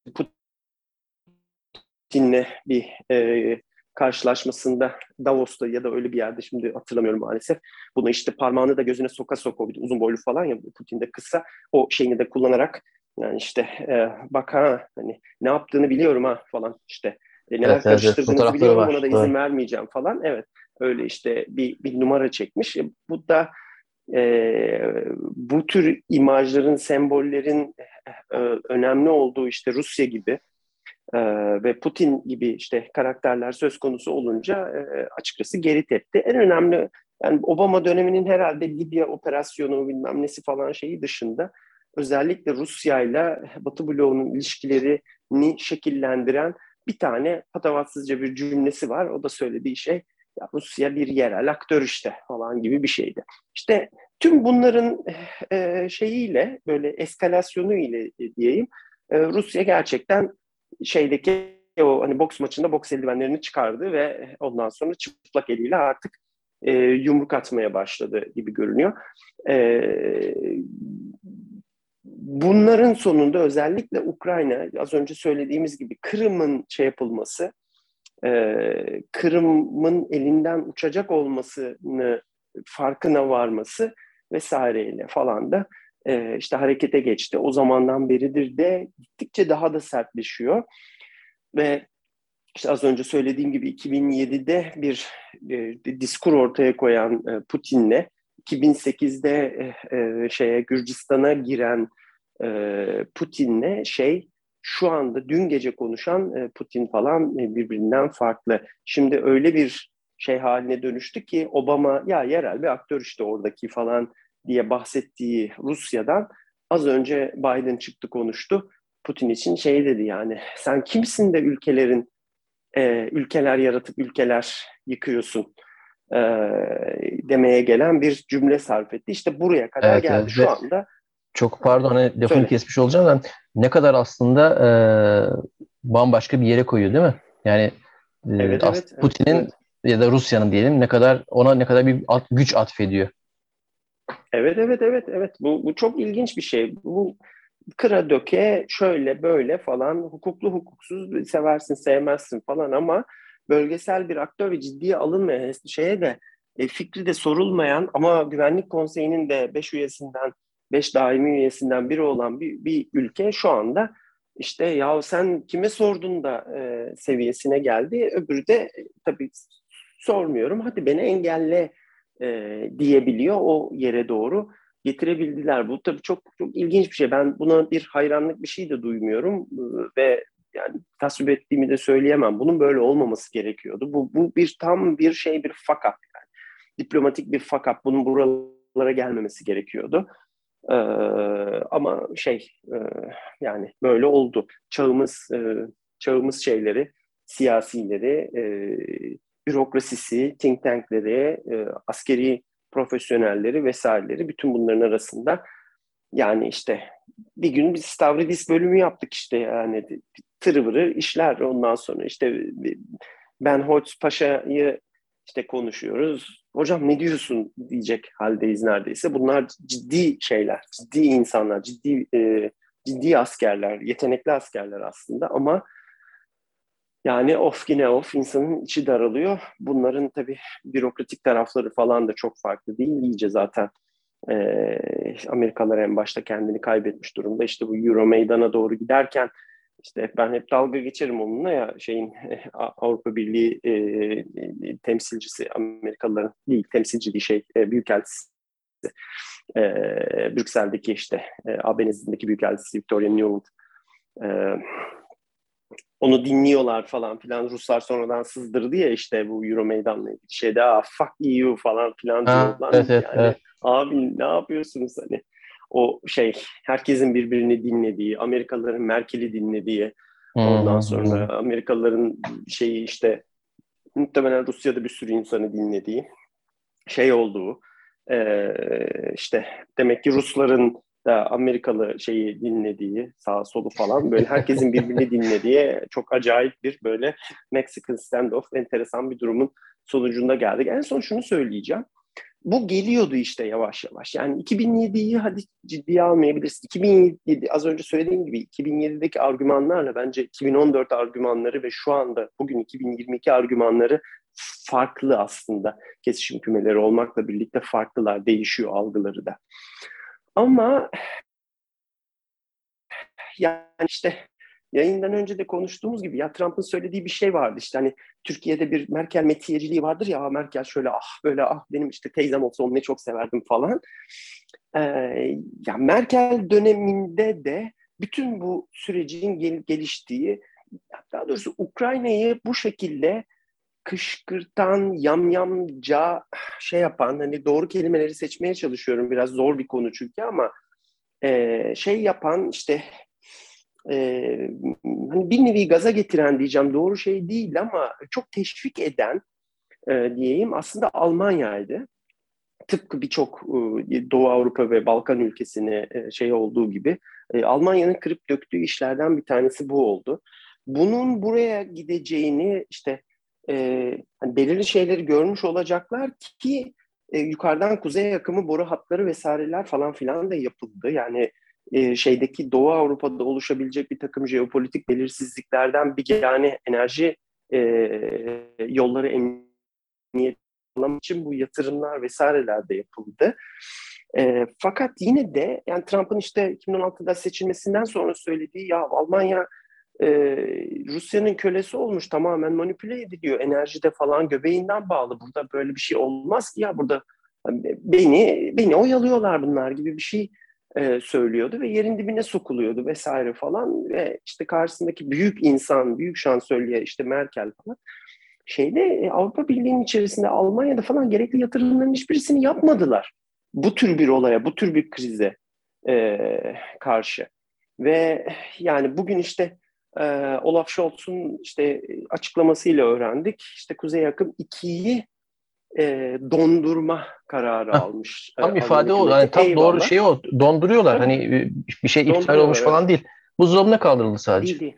Putin'le bir e, karşılaşmasında Davos'ta ya da öyle bir yerde şimdi hatırlamıyorum maalesef. Buna işte parmağını da gözüne soka soka uzun boylu falan ya Putin de kısa o şeyini de kullanarak yani işte e, bak ha hani ne yaptığını biliyorum ha falan işte e, neler evet, karıştırdığınızı evet, biliyorum var. ona da izin evet. vermeyeceğim falan. Evet öyle işte bir, bir numara çekmiş. E, bu da e, bu tür imajların, sembollerin e, önemli olduğu işte Rusya gibi e, ve Putin gibi işte karakterler söz konusu olunca e, açıkçası geri tepti. En önemli yani Obama döneminin herhalde Libya operasyonu bilmem nesi falan şeyi dışında özellikle Rusya ile Batı bloğunun ilişkilerini şekillendiren bir tane patavatsızca bir cümlesi var. O da söylediği şey ya Rusya bir yerel aktör işte falan gibi bir şeydi. İşte tüm bunların e, şeyiyle böyle eskalasyonu ile e, diyeyim e, Rusya gerçekten şeydeki o hani boks maçında boks eldivenlerini çıkardı ve ondan sonra çıplak eliyle artık e, yumruk atmaya başladı gibi görünüyor. E, bunların sonunda özellikle Ukrayna az önce söylediğimiz gibi Kırım'ın şey yapılması, e, Kırım'ın elinden uçacak olmasını farkına varması vesaireyle falan da e, işte harekete geçti. O zamandan beridir de gittikçe daha da sertleşiyor. Ve işte az önce söylediğim gibi 2007'de bir e, diskur ortaya koyan e, Putin'le 2008'de e, e, şeye Gürcistan'a giren e, Putin'le şey şu anda dün gece konuşan e, Putin falan e, birbirinden farklı. Şimdi öyle bir şey haline dönüştü ki Obama ya yerel bir aktör işte oradaki falan diye bahsettiği Rusya'dan az önce Biden çıktı konuştu. Putin için şey dedi yani sen kimsin de ülkelerin e, ülkeler yaratıp ülkeler yıkıyorsun e, demeye gelen bir cümle sarf etti. İşte buraya kadar evet, geldi evet. şu anda. Çok pardon hani lafını kesmiş olacağım da ne kadar aslında e, bambaşka bir yere koyuyor değil mi? Yani e, evet, evet, Putin'in evet. ya da Rusya'nın diyelim ne kadar ona ne kadar bir at, güç atfediyor. Evet evet evet evet bu, bu çok ilginç bir şey. Bu kıra döke şöyle böyle falan hukuklu hukuksuz seversin sevmezsin falan ama bölgesel bir aktör ve ciddiye alınmayan şeye de e, fikri de sorulmayan ama güvenlik konseyinin de 5 üyesinden 5 daimi üyesinden biri olan bir, bir ülke şu anda işte ya sen kime sordun da e, seviyesine geldi. Öbürü de e, tabii sormuyorum hadi beni engelle e, diyebiliyor o yere doğru getirebildiler. Bu tabii çok çok ilginç bir şey. Ben buna bir hayranlık bir şey de duymuyorum ve yani tasvip ettiğimi de söyleyemem. Bunun böyle olmaması gerekiyordu. Bu, bu bir tam bir şey bir fakat yani. Diplomatik bir fakat. Bunun buralara gelmemesi gerekiyordu. Ee, ama şey e, yani böyle oldu. Çağımız e, çağımız şeyleri, siyasileri, e, bürokrasisi, think tankleri, e, askeri profesyonelleri vesaireleri bütün bunların arasında yani işte bir gün biz Stavridis bölümü yaptık işte yani tırıvırı işler ondan sonra işte ben Holtz Paşa'yı işte konuşuyoruz. Hocam ne diyorsun diyecek haldeyiz neredeyse. Bunlar ciddi şeyler, ciddi insanlar, ciddi e, ciddi askerler, yetenekli askerler aslında ama yani of yine of insanın içi daralıyor. Bunların tabii bürokratik tarafları falan da çok farklı değil. İyice zaten e, Amerikalılar en başta kendini kaybetmiş durumda. İşte bu Euro meydana doğru giderken işte ben hep dalga geçerim onunla ya şeyin Avrupa Birliği e, temsilcisi Amerikalıların değil temsilci değil şey e, büyükelçisi e, Brüksel'deki işte e, AB nezdindeki büyükelçisi Victoria Nuland e, onu dinliyorlar falan filan. Ruslar sonradan sızdırdı ya işte bu Euro meydanla ilgili şeyde ah fuck EU falan filan diyorlar. Evet, yani, evet. Abi ne yapıyorsunuz hani? O şey herkesin birbirini dinlediği, Amerikalıların Merkel'i dinlediği, ondan sonra Amerikalıların şeyi işte muhtemelen Rusya'da bir sürü insanı dinlediği şey olduğu e, işte demek ki Rusların da Amerikalı şeyi dinlediği, sağ solu falan böyle herkesin birbirini dinlediği çok acayip bir böyle Mexican standoff enteresan bir durumun sonucunda geldik. En son şunu söyleyeceğim. Bu geliyordu işte yavaş yavaş. Yani 2007'yi hadi ciddiye almayabilirsin. 2007 az önce söylediğim gibi 2007'deki argümanlarla bence 2014 argümanları ve şu anda bugün 2022 argümanları farklı aslında. Kesişim kümeleri olmakla birlikte farklılar, değişiyor algıları da. Ama yani işte yayından önce de konuştuğumuz gibi ya Trump'ın söylediği bir şey vardı işte hani Türkiye'de bir Merkel metiyeciliği vardır ya Merkel şöyle ah böyle ah benim işte teyzem olsa onu ne çok severdim falan. Ee, ya Merkel döneminde de bütün bu sürecin gel- geliştiği daha doğrusu Ukrayna'yı bu şekilde kışkırtan, yamyamca şey yapan, hani doğru kelimeleri seçmeye çalışıyorum. Biraz zor bir konu çünkü ama e, şey yapan işte e, hani bir nevi gaza getiren diyeceğim doğru şey değil ama çok teşvik eden e, diyeyim aslında Almanya'ydı. Tıpkı birçok e, Doğu Avrupa ve Balkan ülkesine e, şey olduğu gibi e, Almanya'nın kırıp döktüğü işlerden bir tanesi bu oldu. Bunun buraya gideceğini işte e, hani belirli şeyleri görmüş olacaklar ki e, yukarıdan kuzey akımı boru hatları vesaireler falan filan da yapıldı. Yani e, şeydeki Doğu Avrupa'da oluşabilecek bir takım jeopolitik belirsizliklerden bir yani enerji e, yolları emniyet için bu yatırımlar vesaireler de yapıldı. E, fakat yine de yani Trump'ın işte 2016'da seçilmesinden sonra söylediği ya Almanya e, Rusya'nın kölesi olmuş tamamen manipüle ediliyor. Enerjide falan göbeğinden bağlı. Burada böyle bir şey olmaz ki ya burada beni beni oyalıyorlar bunlar gibi bir şey e, söylüyordu ve yerin dibine sokuluyordu vesaire falan ve işte karşısındaki büyük insan, büyük şansölye işte Merkel falan şeyde e, Avrupa Birliği'nin içerisinde Almanya'da falan gerekli yatırımların hiçbirisini yapmadılar. Bu tür bir olaya, bu tür bir krize e, karşı. Ve yani bugün işte e, Olaf Scholz'un işte açıklamasıyla öğrendik. İşte Kuzey Akım 2'yi e, dondurma kararı Heh, almış. Tam ifade o. Yani tam Eyvallah. doğru şey o. Donduruyorlar. Tabii. Hani bir şey iptal olmuş evet. falan değil. Buzdolabına kaldırıldı sadece. Değil, değil.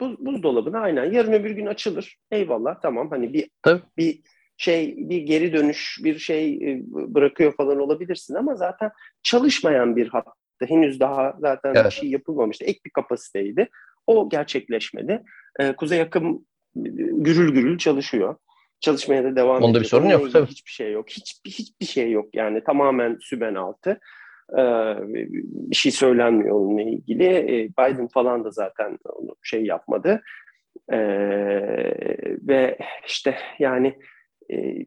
Buz, buzdolabına aynen. Yarın öbür gün açılır. Eyvallah tamam. Hani bir Tabii. bir şey bir geri dönüş bir şey bırakıyor falan olabilirsin ama zaten çalışmayan bir hattı. Henüz daha zaten evet. bir şey yapılmamıştı. Ek bir kapasiteydi. O gerçekleşmedi. Ee, Kuzey akım gürül gürül çalışıyor. Çalışmaya da devam ediyor. Onda bir sorun yok tabii. Hiçbir şey yok. Hiçbir, hiçbir şey yok yani tamamen süben altı. Ee, bir şey söylenmiyor onunla ilgili. Ee, Biden falan da zaten onu şey yapmadı. Ee, ve işte yani e,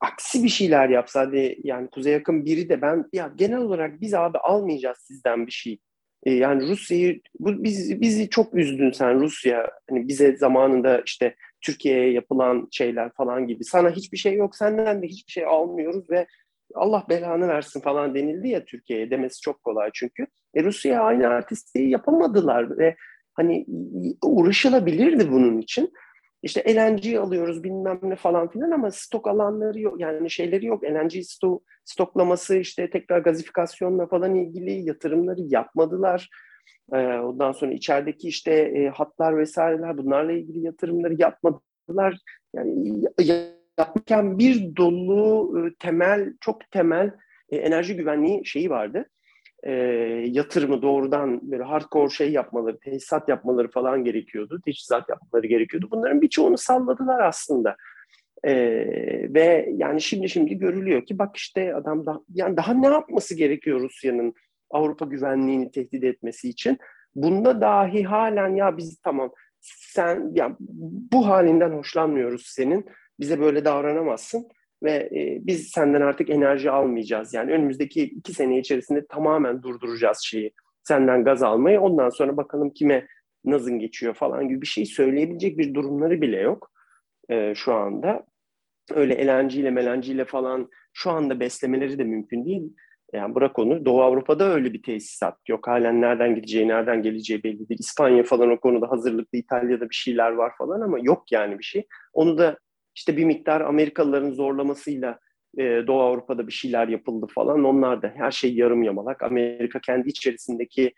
aksi bir şeyler yapsa hadi yani Kuzey Yakın biri de ben ya genel olarak biz abi almayacağız sizden bir şey e, yani Rusya'yı bu biz, bizi çok üzdün sen Rusya hani bize zamanında işte Türkiye'ye yapılan şeyler falan gibi sana hiçbir şey yok senden de hiçbir şey almıyoruz ve Allah belanı versin falan denildi ya Türkiye'ye demesi çok kolay çünkü. E, Rusya aynı artistliği yapamadılar ve hani uğraşılabilirdi bunun için. İşte LNG alıyoruz bilmem ne falan filan ama stok alanları yok yani şeyleri yok. LNG stok, stoklaması işte tekrar gazifikasyonla falan ilgili yatırımları yapmadılar. Ee, ondan sonra içerideki işte e, hatlar vesaireler bunlarla ilgili yatırımları yapmadılar. Yani yapmışken bir dolu e, temel, çok temel e, enerji güvenliği şeyi vardı. E, yatırımı doğrudan böyle hardcore şey yapmaları, tesisat yapmaları falan gerekiyordu. Teçhizat yapmaları gerekiyordu. Bunların birçoğunu salladılar aslında. E, ve yani şimdi şimdi görülüyor ki bak işte adam da yani daha ne yapması gerekiyor Rusya'nın Avrupa güvenliğini tehdit etmesi için? Bunda dahi halen ya biz tamam sen ya bu halinden hoşlanmıyoruz senin bize böyle davranamazsın ve e, biz senden artık enerji almayacağız. Yani önümüzdeki iki sene içerisinde tamamen durduracağız şeyi. Senden gaz almayı. Ondan sonra bakalım kime nazın geçiyor falan gibi bir şey söyleyebilecek bir durumları bile yok e, şu anda. Öyle elenciyle melenciyle falan şu anda beslemeleri de mümkün değil. Yani bırak onu. Doğu Avrupa'da öyle bir tesisat yok. Halen nereden gideceği, nereden geleceği belli değil. İspanya falan o konuda hazırlıklı, İtalya'da bir şeyler var falan ama yok yani bir şey. Onu da işte bir miktar Amerikalıların zorlamasıyla e, Doğu Avrupa'da bir şeyler yapıldı falan. Onlar da her şey yarım yamalak. Amerika kendi içerisindeki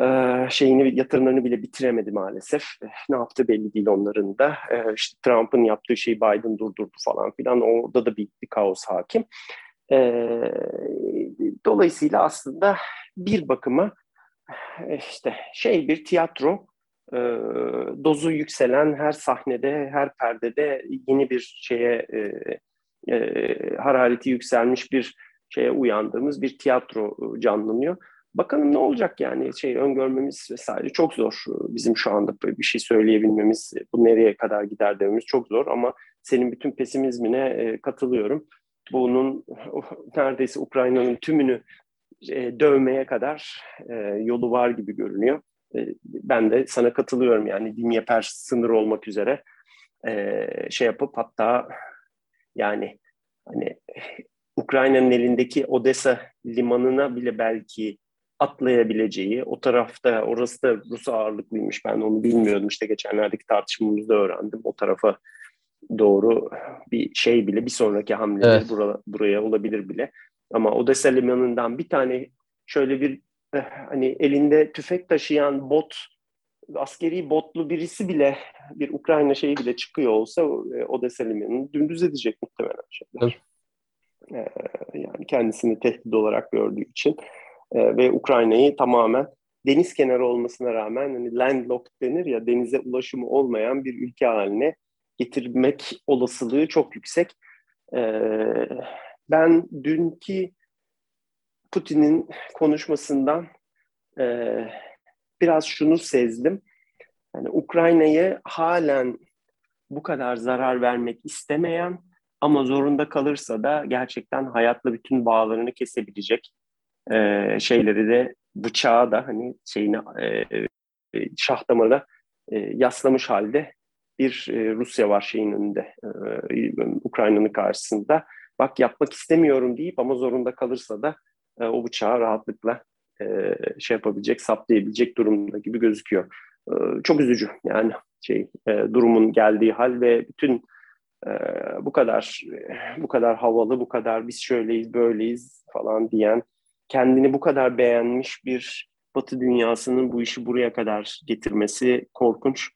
e, şeyini yatırımlarını bile bitiremedi maalesef. Ne yaptı belli değil onların da. E, Trump'ın yaptığı şeyi Biden durdurdu falan filan. Orada da bir, bir kaos hakim. E, dolayısıyla aslında bir bakıma işte şey bir tiyatro e, dozu yükselen her sahnede, her perdede yeni bir şeye e, e, harareti yükselmiş bir şeye uyandığımız bir tiyatro e, canlanıyor. Bakalım ne olacak yani şey öngörmemiz vesaire çok zor. Bizim şu anda bir şey söyleyebilmemiz, bu nereye kadar gider dememiz çok zor ama senin bütün pesimizmine e, katılıyorum. Bunun neredeyse Ukrayna'nın tümünü e, dövmeye kadar e, yolu var gibi görünüyor. E, ben de sana katılıyorum yani Dnyeper sınır olmak üzere e, şey yapıp hatta yani hani Ukrayna'nın elindeki Odessa limanına bile belki atlayabileceği, o tarafta orası da Rus ağırlıklıymış ben onu bilmiyordum. İşte geçenlerdeki tartışmamızda öğrendim. O tarafa doğru bir şey bile bir sonraki hamle evet. buraya olabilir bile. Ama Odessa limanından bir tane şöyle bir Eh, hani elinde tüfek taşıyan bot askeri botlu birisi bile bir Ukrayna şeyi bile çıkıyor olsa e, Odessa limanını dümdüz edecek muhtemelen şeyler. Evet. Yani kendisini tehdit olarak gördüğü için e, ve Ukrayna'yı tamamen deniz kenarı olmasına rağmen hani landlocked denir ya denize ulaşımı olmayan bir ülke haline getirmek olasılığı çok yüksek. E, ben dünkü Putin'in konuşmasından e, biraz şunu sezdim. Yani Ukrayna'yı halen bu kadar zarar vermek istemeyen ama zorunda kalırsa da gerçekten hayatla bütün bağlarını kesebilecek e, şeyleri de bıçağı da hani şeyini e, şah damarına e, yaslamış halde bir e, Rusya var şeyin önünde e, Ukrayna'nın karşısında. Bak yapmak istemiyorum deyip ama zorunda kalırsa da e, o bıçağı rahatlıkla e, şey yapabilecek, saplayabilecek durumda gibi gözüküyor. E, çok üzücü yani şey e, durumun geldiği hal ve bütün e, bu kadar bu kadar havalı, bu kadar biz şöyleyiz, böyleyiz falan diyen kendini bu kadar beğenmiş bir Batı dünyasının bu işi buraya kadar getirmesi korkunç.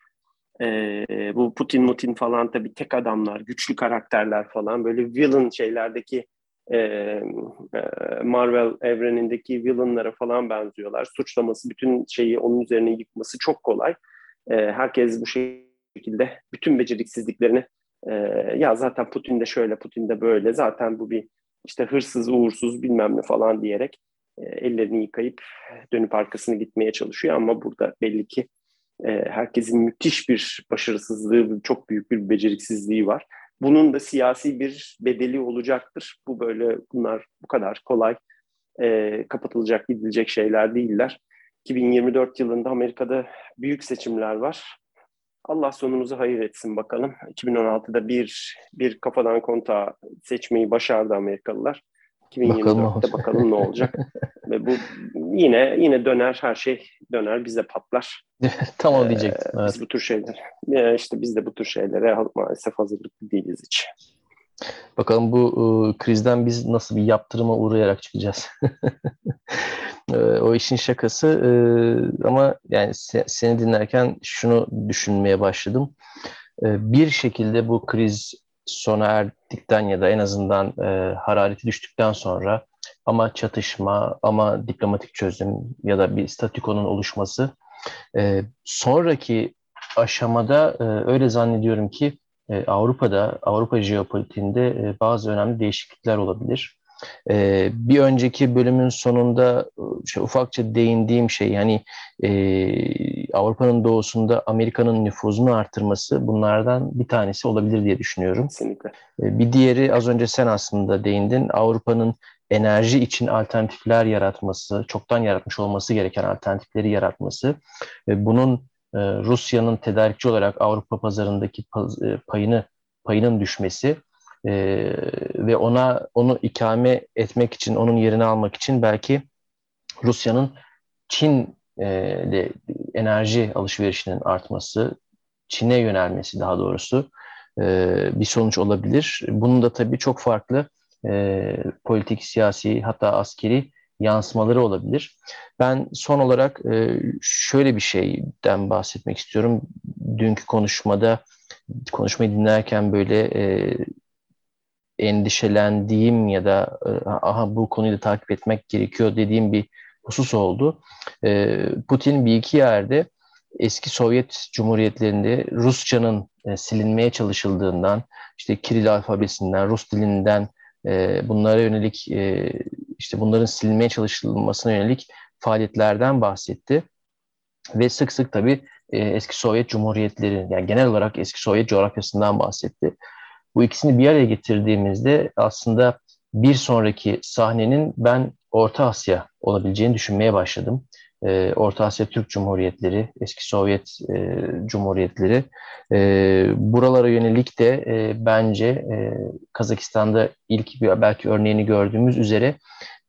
Ee, bu Putin Mutin falan tabii tek adamlar, güçlü karakterler falan böyle villain şeylerdeki e, Marvel evrenindeki villainlara falan benziyorlar. Suçlaması, bütün şeyi onun üzerine yıkması çok kolay. E, herkes bu şekilde bütün beceriksizliklerini e, ya zaten Putin de şöyle, Putin de böyle, zaten bu bir işte hırsız, uğursuz bilmem ne falan diyerek e, ellerini yıkayıp dönüp arkasını gitmeye çalışıyor ama burada belli ki e, herkesin müthiş bir başarısızlığı, çok büyük bir beceriksizliği var. Bunun da siyasi bir bedeli olacaktır. Bu böyle bunlar bu kadar kolay e, kapatılacak, gidilecek şeyler değiller. 2024 yılında Amerika'da büyük seçimler var. Allah sonumuzu hayır etsin bakalım. 2016'da bir bir kafadan kontağı seçmeyi başardı Amerikalılar. 2024'te bakalım, bakalım ne olacak. Ve bu yine yine döner her şey döner bize patlar. Tam o diyecektim. Ee, evet. Biz bu tür şeyler işte biz de bu tür şeylere maalesef hazırlıklı değiliz hiç. Bakalım bu e, krizden biz nasıl bir yaptırıma uğrayarak çıkacağız. e, o işin şakası e, ama yani se, seni dinlerken şunu düşünmeye başladım. E, bir şekilde bu kriz sona erdikten ya da en azından e, harareti düştükten sonra ama çatışma ama diplomatik çözüm ya da bir statükonun oluşması e, sonraki aşamada e, öyle zannediyorum ki e, Avrupa'da, Avrupa jeopolitiğinde e, bazı önemli değişiklikler olabilir. E, bir önceki bölümün sonunda şey, ufakça değindiğim şey yani e, Avrupa'nın doğusunda Amerika'nın nüfuzunu artırması bunlardan bir tanesi olabilir diye düşünüyorum. Kesinlikle. E, bir diğeri az önce sen aslında değindin. Avrupa'nın enerji için alternatifler yaratması, çoktan yaratmış olması gereken alternatifleri yaratması ve bunun e, Rusya'nın tedarikçi olarak Avrupa pazarındaki e, payını payının düşmesi e, ve ona onu ikame etmek için, onun yerini almak için belki Rusya'nın Çin de enerji alışverişinin artması, Çin'e yönelmesi daha doğrusu bir sonuç olabilir. Bunun da tabii çok farklı politik, siyasi hatta askeri yansımaları olabilir. Ben son olarak e, şöyle bir şeyden bahsetmek istiyorum. Dünkü konuşmada, konuşmayı dinlerken böyle e, endişelendiğim ya da e, aha bu konuyu da takip etmek gerekiyor dediğim bir husus oldu. Putin bir iki yerde eski Sovyet Cumhuriyetlerinde Rusçanın silinmeye çalışıldığından, işte Kiril alfabesinden, Rus dilinden bunlara yönelik işte bunların silinmeye çalışılmasına yönelik faaliyetlerden bahsetti. Ve sık sık tabii e, eski Sovyet Cumhuriyetleri, yani genel olarak eski Sovyet coğrafyasından bahsetti. Bu ikisini bir araya getirdiğimizde aslında bir sonraki sahnenin ben Orta Asya olabileceğini düşünmeye başladım. E, Orta Asya Türk Cumhuriyetleri, eski Sovyet e, Cumhuriyetleri. E, buralara yönelik de e, bence e, Kazakistan'da ilk bir belki örneğini gördüğümüz üzere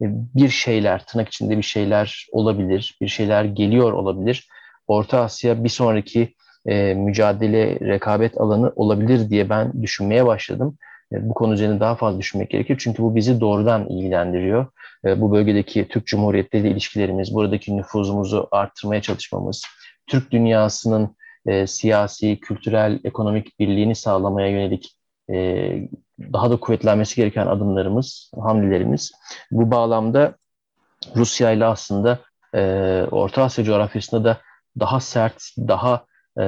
e, bir şeyler, tırnak içinde bir şeyler olabilir, bir şeyler geliyor olabilir. Orta Asya bir sonraki e, mücadele, rekabet alanı olabilir diye ben düşünmeye başladım. E, bu konu üzerine daha fazla düşünmek gerekir. Çünkü bu bizi doğrudan ilgilendiriyor. E, bu bölgedeki Türk Cumhuriyetleri ilişkilerimiz, buradaki nüfuzumuzu arttırmaya çalışmamız, Türk dünyasının siyasi, kültürel, ekonomik birliğini sağlamaya yönelik daha da kuvvetlenmesi gereken adımlarımız, hamlelerimiz. Bu bağlamda Rusya ile aslında Orta Asya coğrafyasında da daha sert, daha e,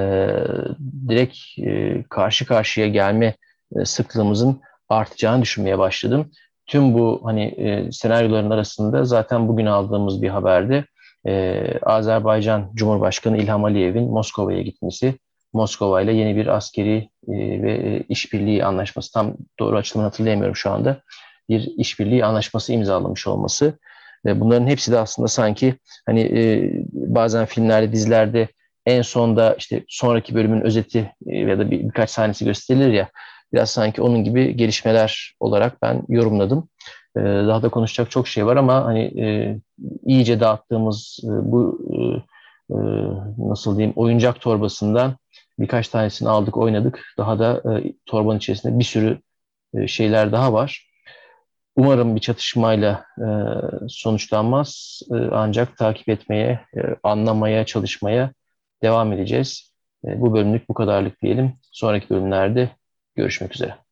direkt e, karşı karşıya gelme e, sıklığımızın artacağını düşünmeye başladım. Tüm bu hani e, senaryoların arasında zaten bugün aldığımız bir haberde e, Azerbaycan Cumhurbaşkanı İlham Aliyev'in Moskova'ya gitmesi, Moskova ile yeni bir askeri e, ve e, işbirliği anlaşması, tam doğru açılımını hatırlayamıyorum şu anda, bir işbirliği anlaşması imzalamış olması. Ve bunların hepsi de aslında sanki hani e, bazen filmlerde, dizilerde en sonda işte sonraki bölümün özeti e, ya da bir, birkaç sahnesi gösterilir ya biraz sanki onun gibi gelişmeler olarak ben yorumladım. E, daha da konuşacak çok şey var ama hani e, iyice dağıttığımız bu nasıl diyeyim oyuncak torbasından birkaç tanesini aldık oynadık. Daha da torbanın içerisinde bir sürü şeyler daha var. Umarım bir çatışmayla sonuçlanmaz ancak takip etmeye, anlamaya, çalışmaya devam edeceğiz. E, bu bölümlük bu kadarlık diyelim. Sonraki bölümlerde görüşmek üzere.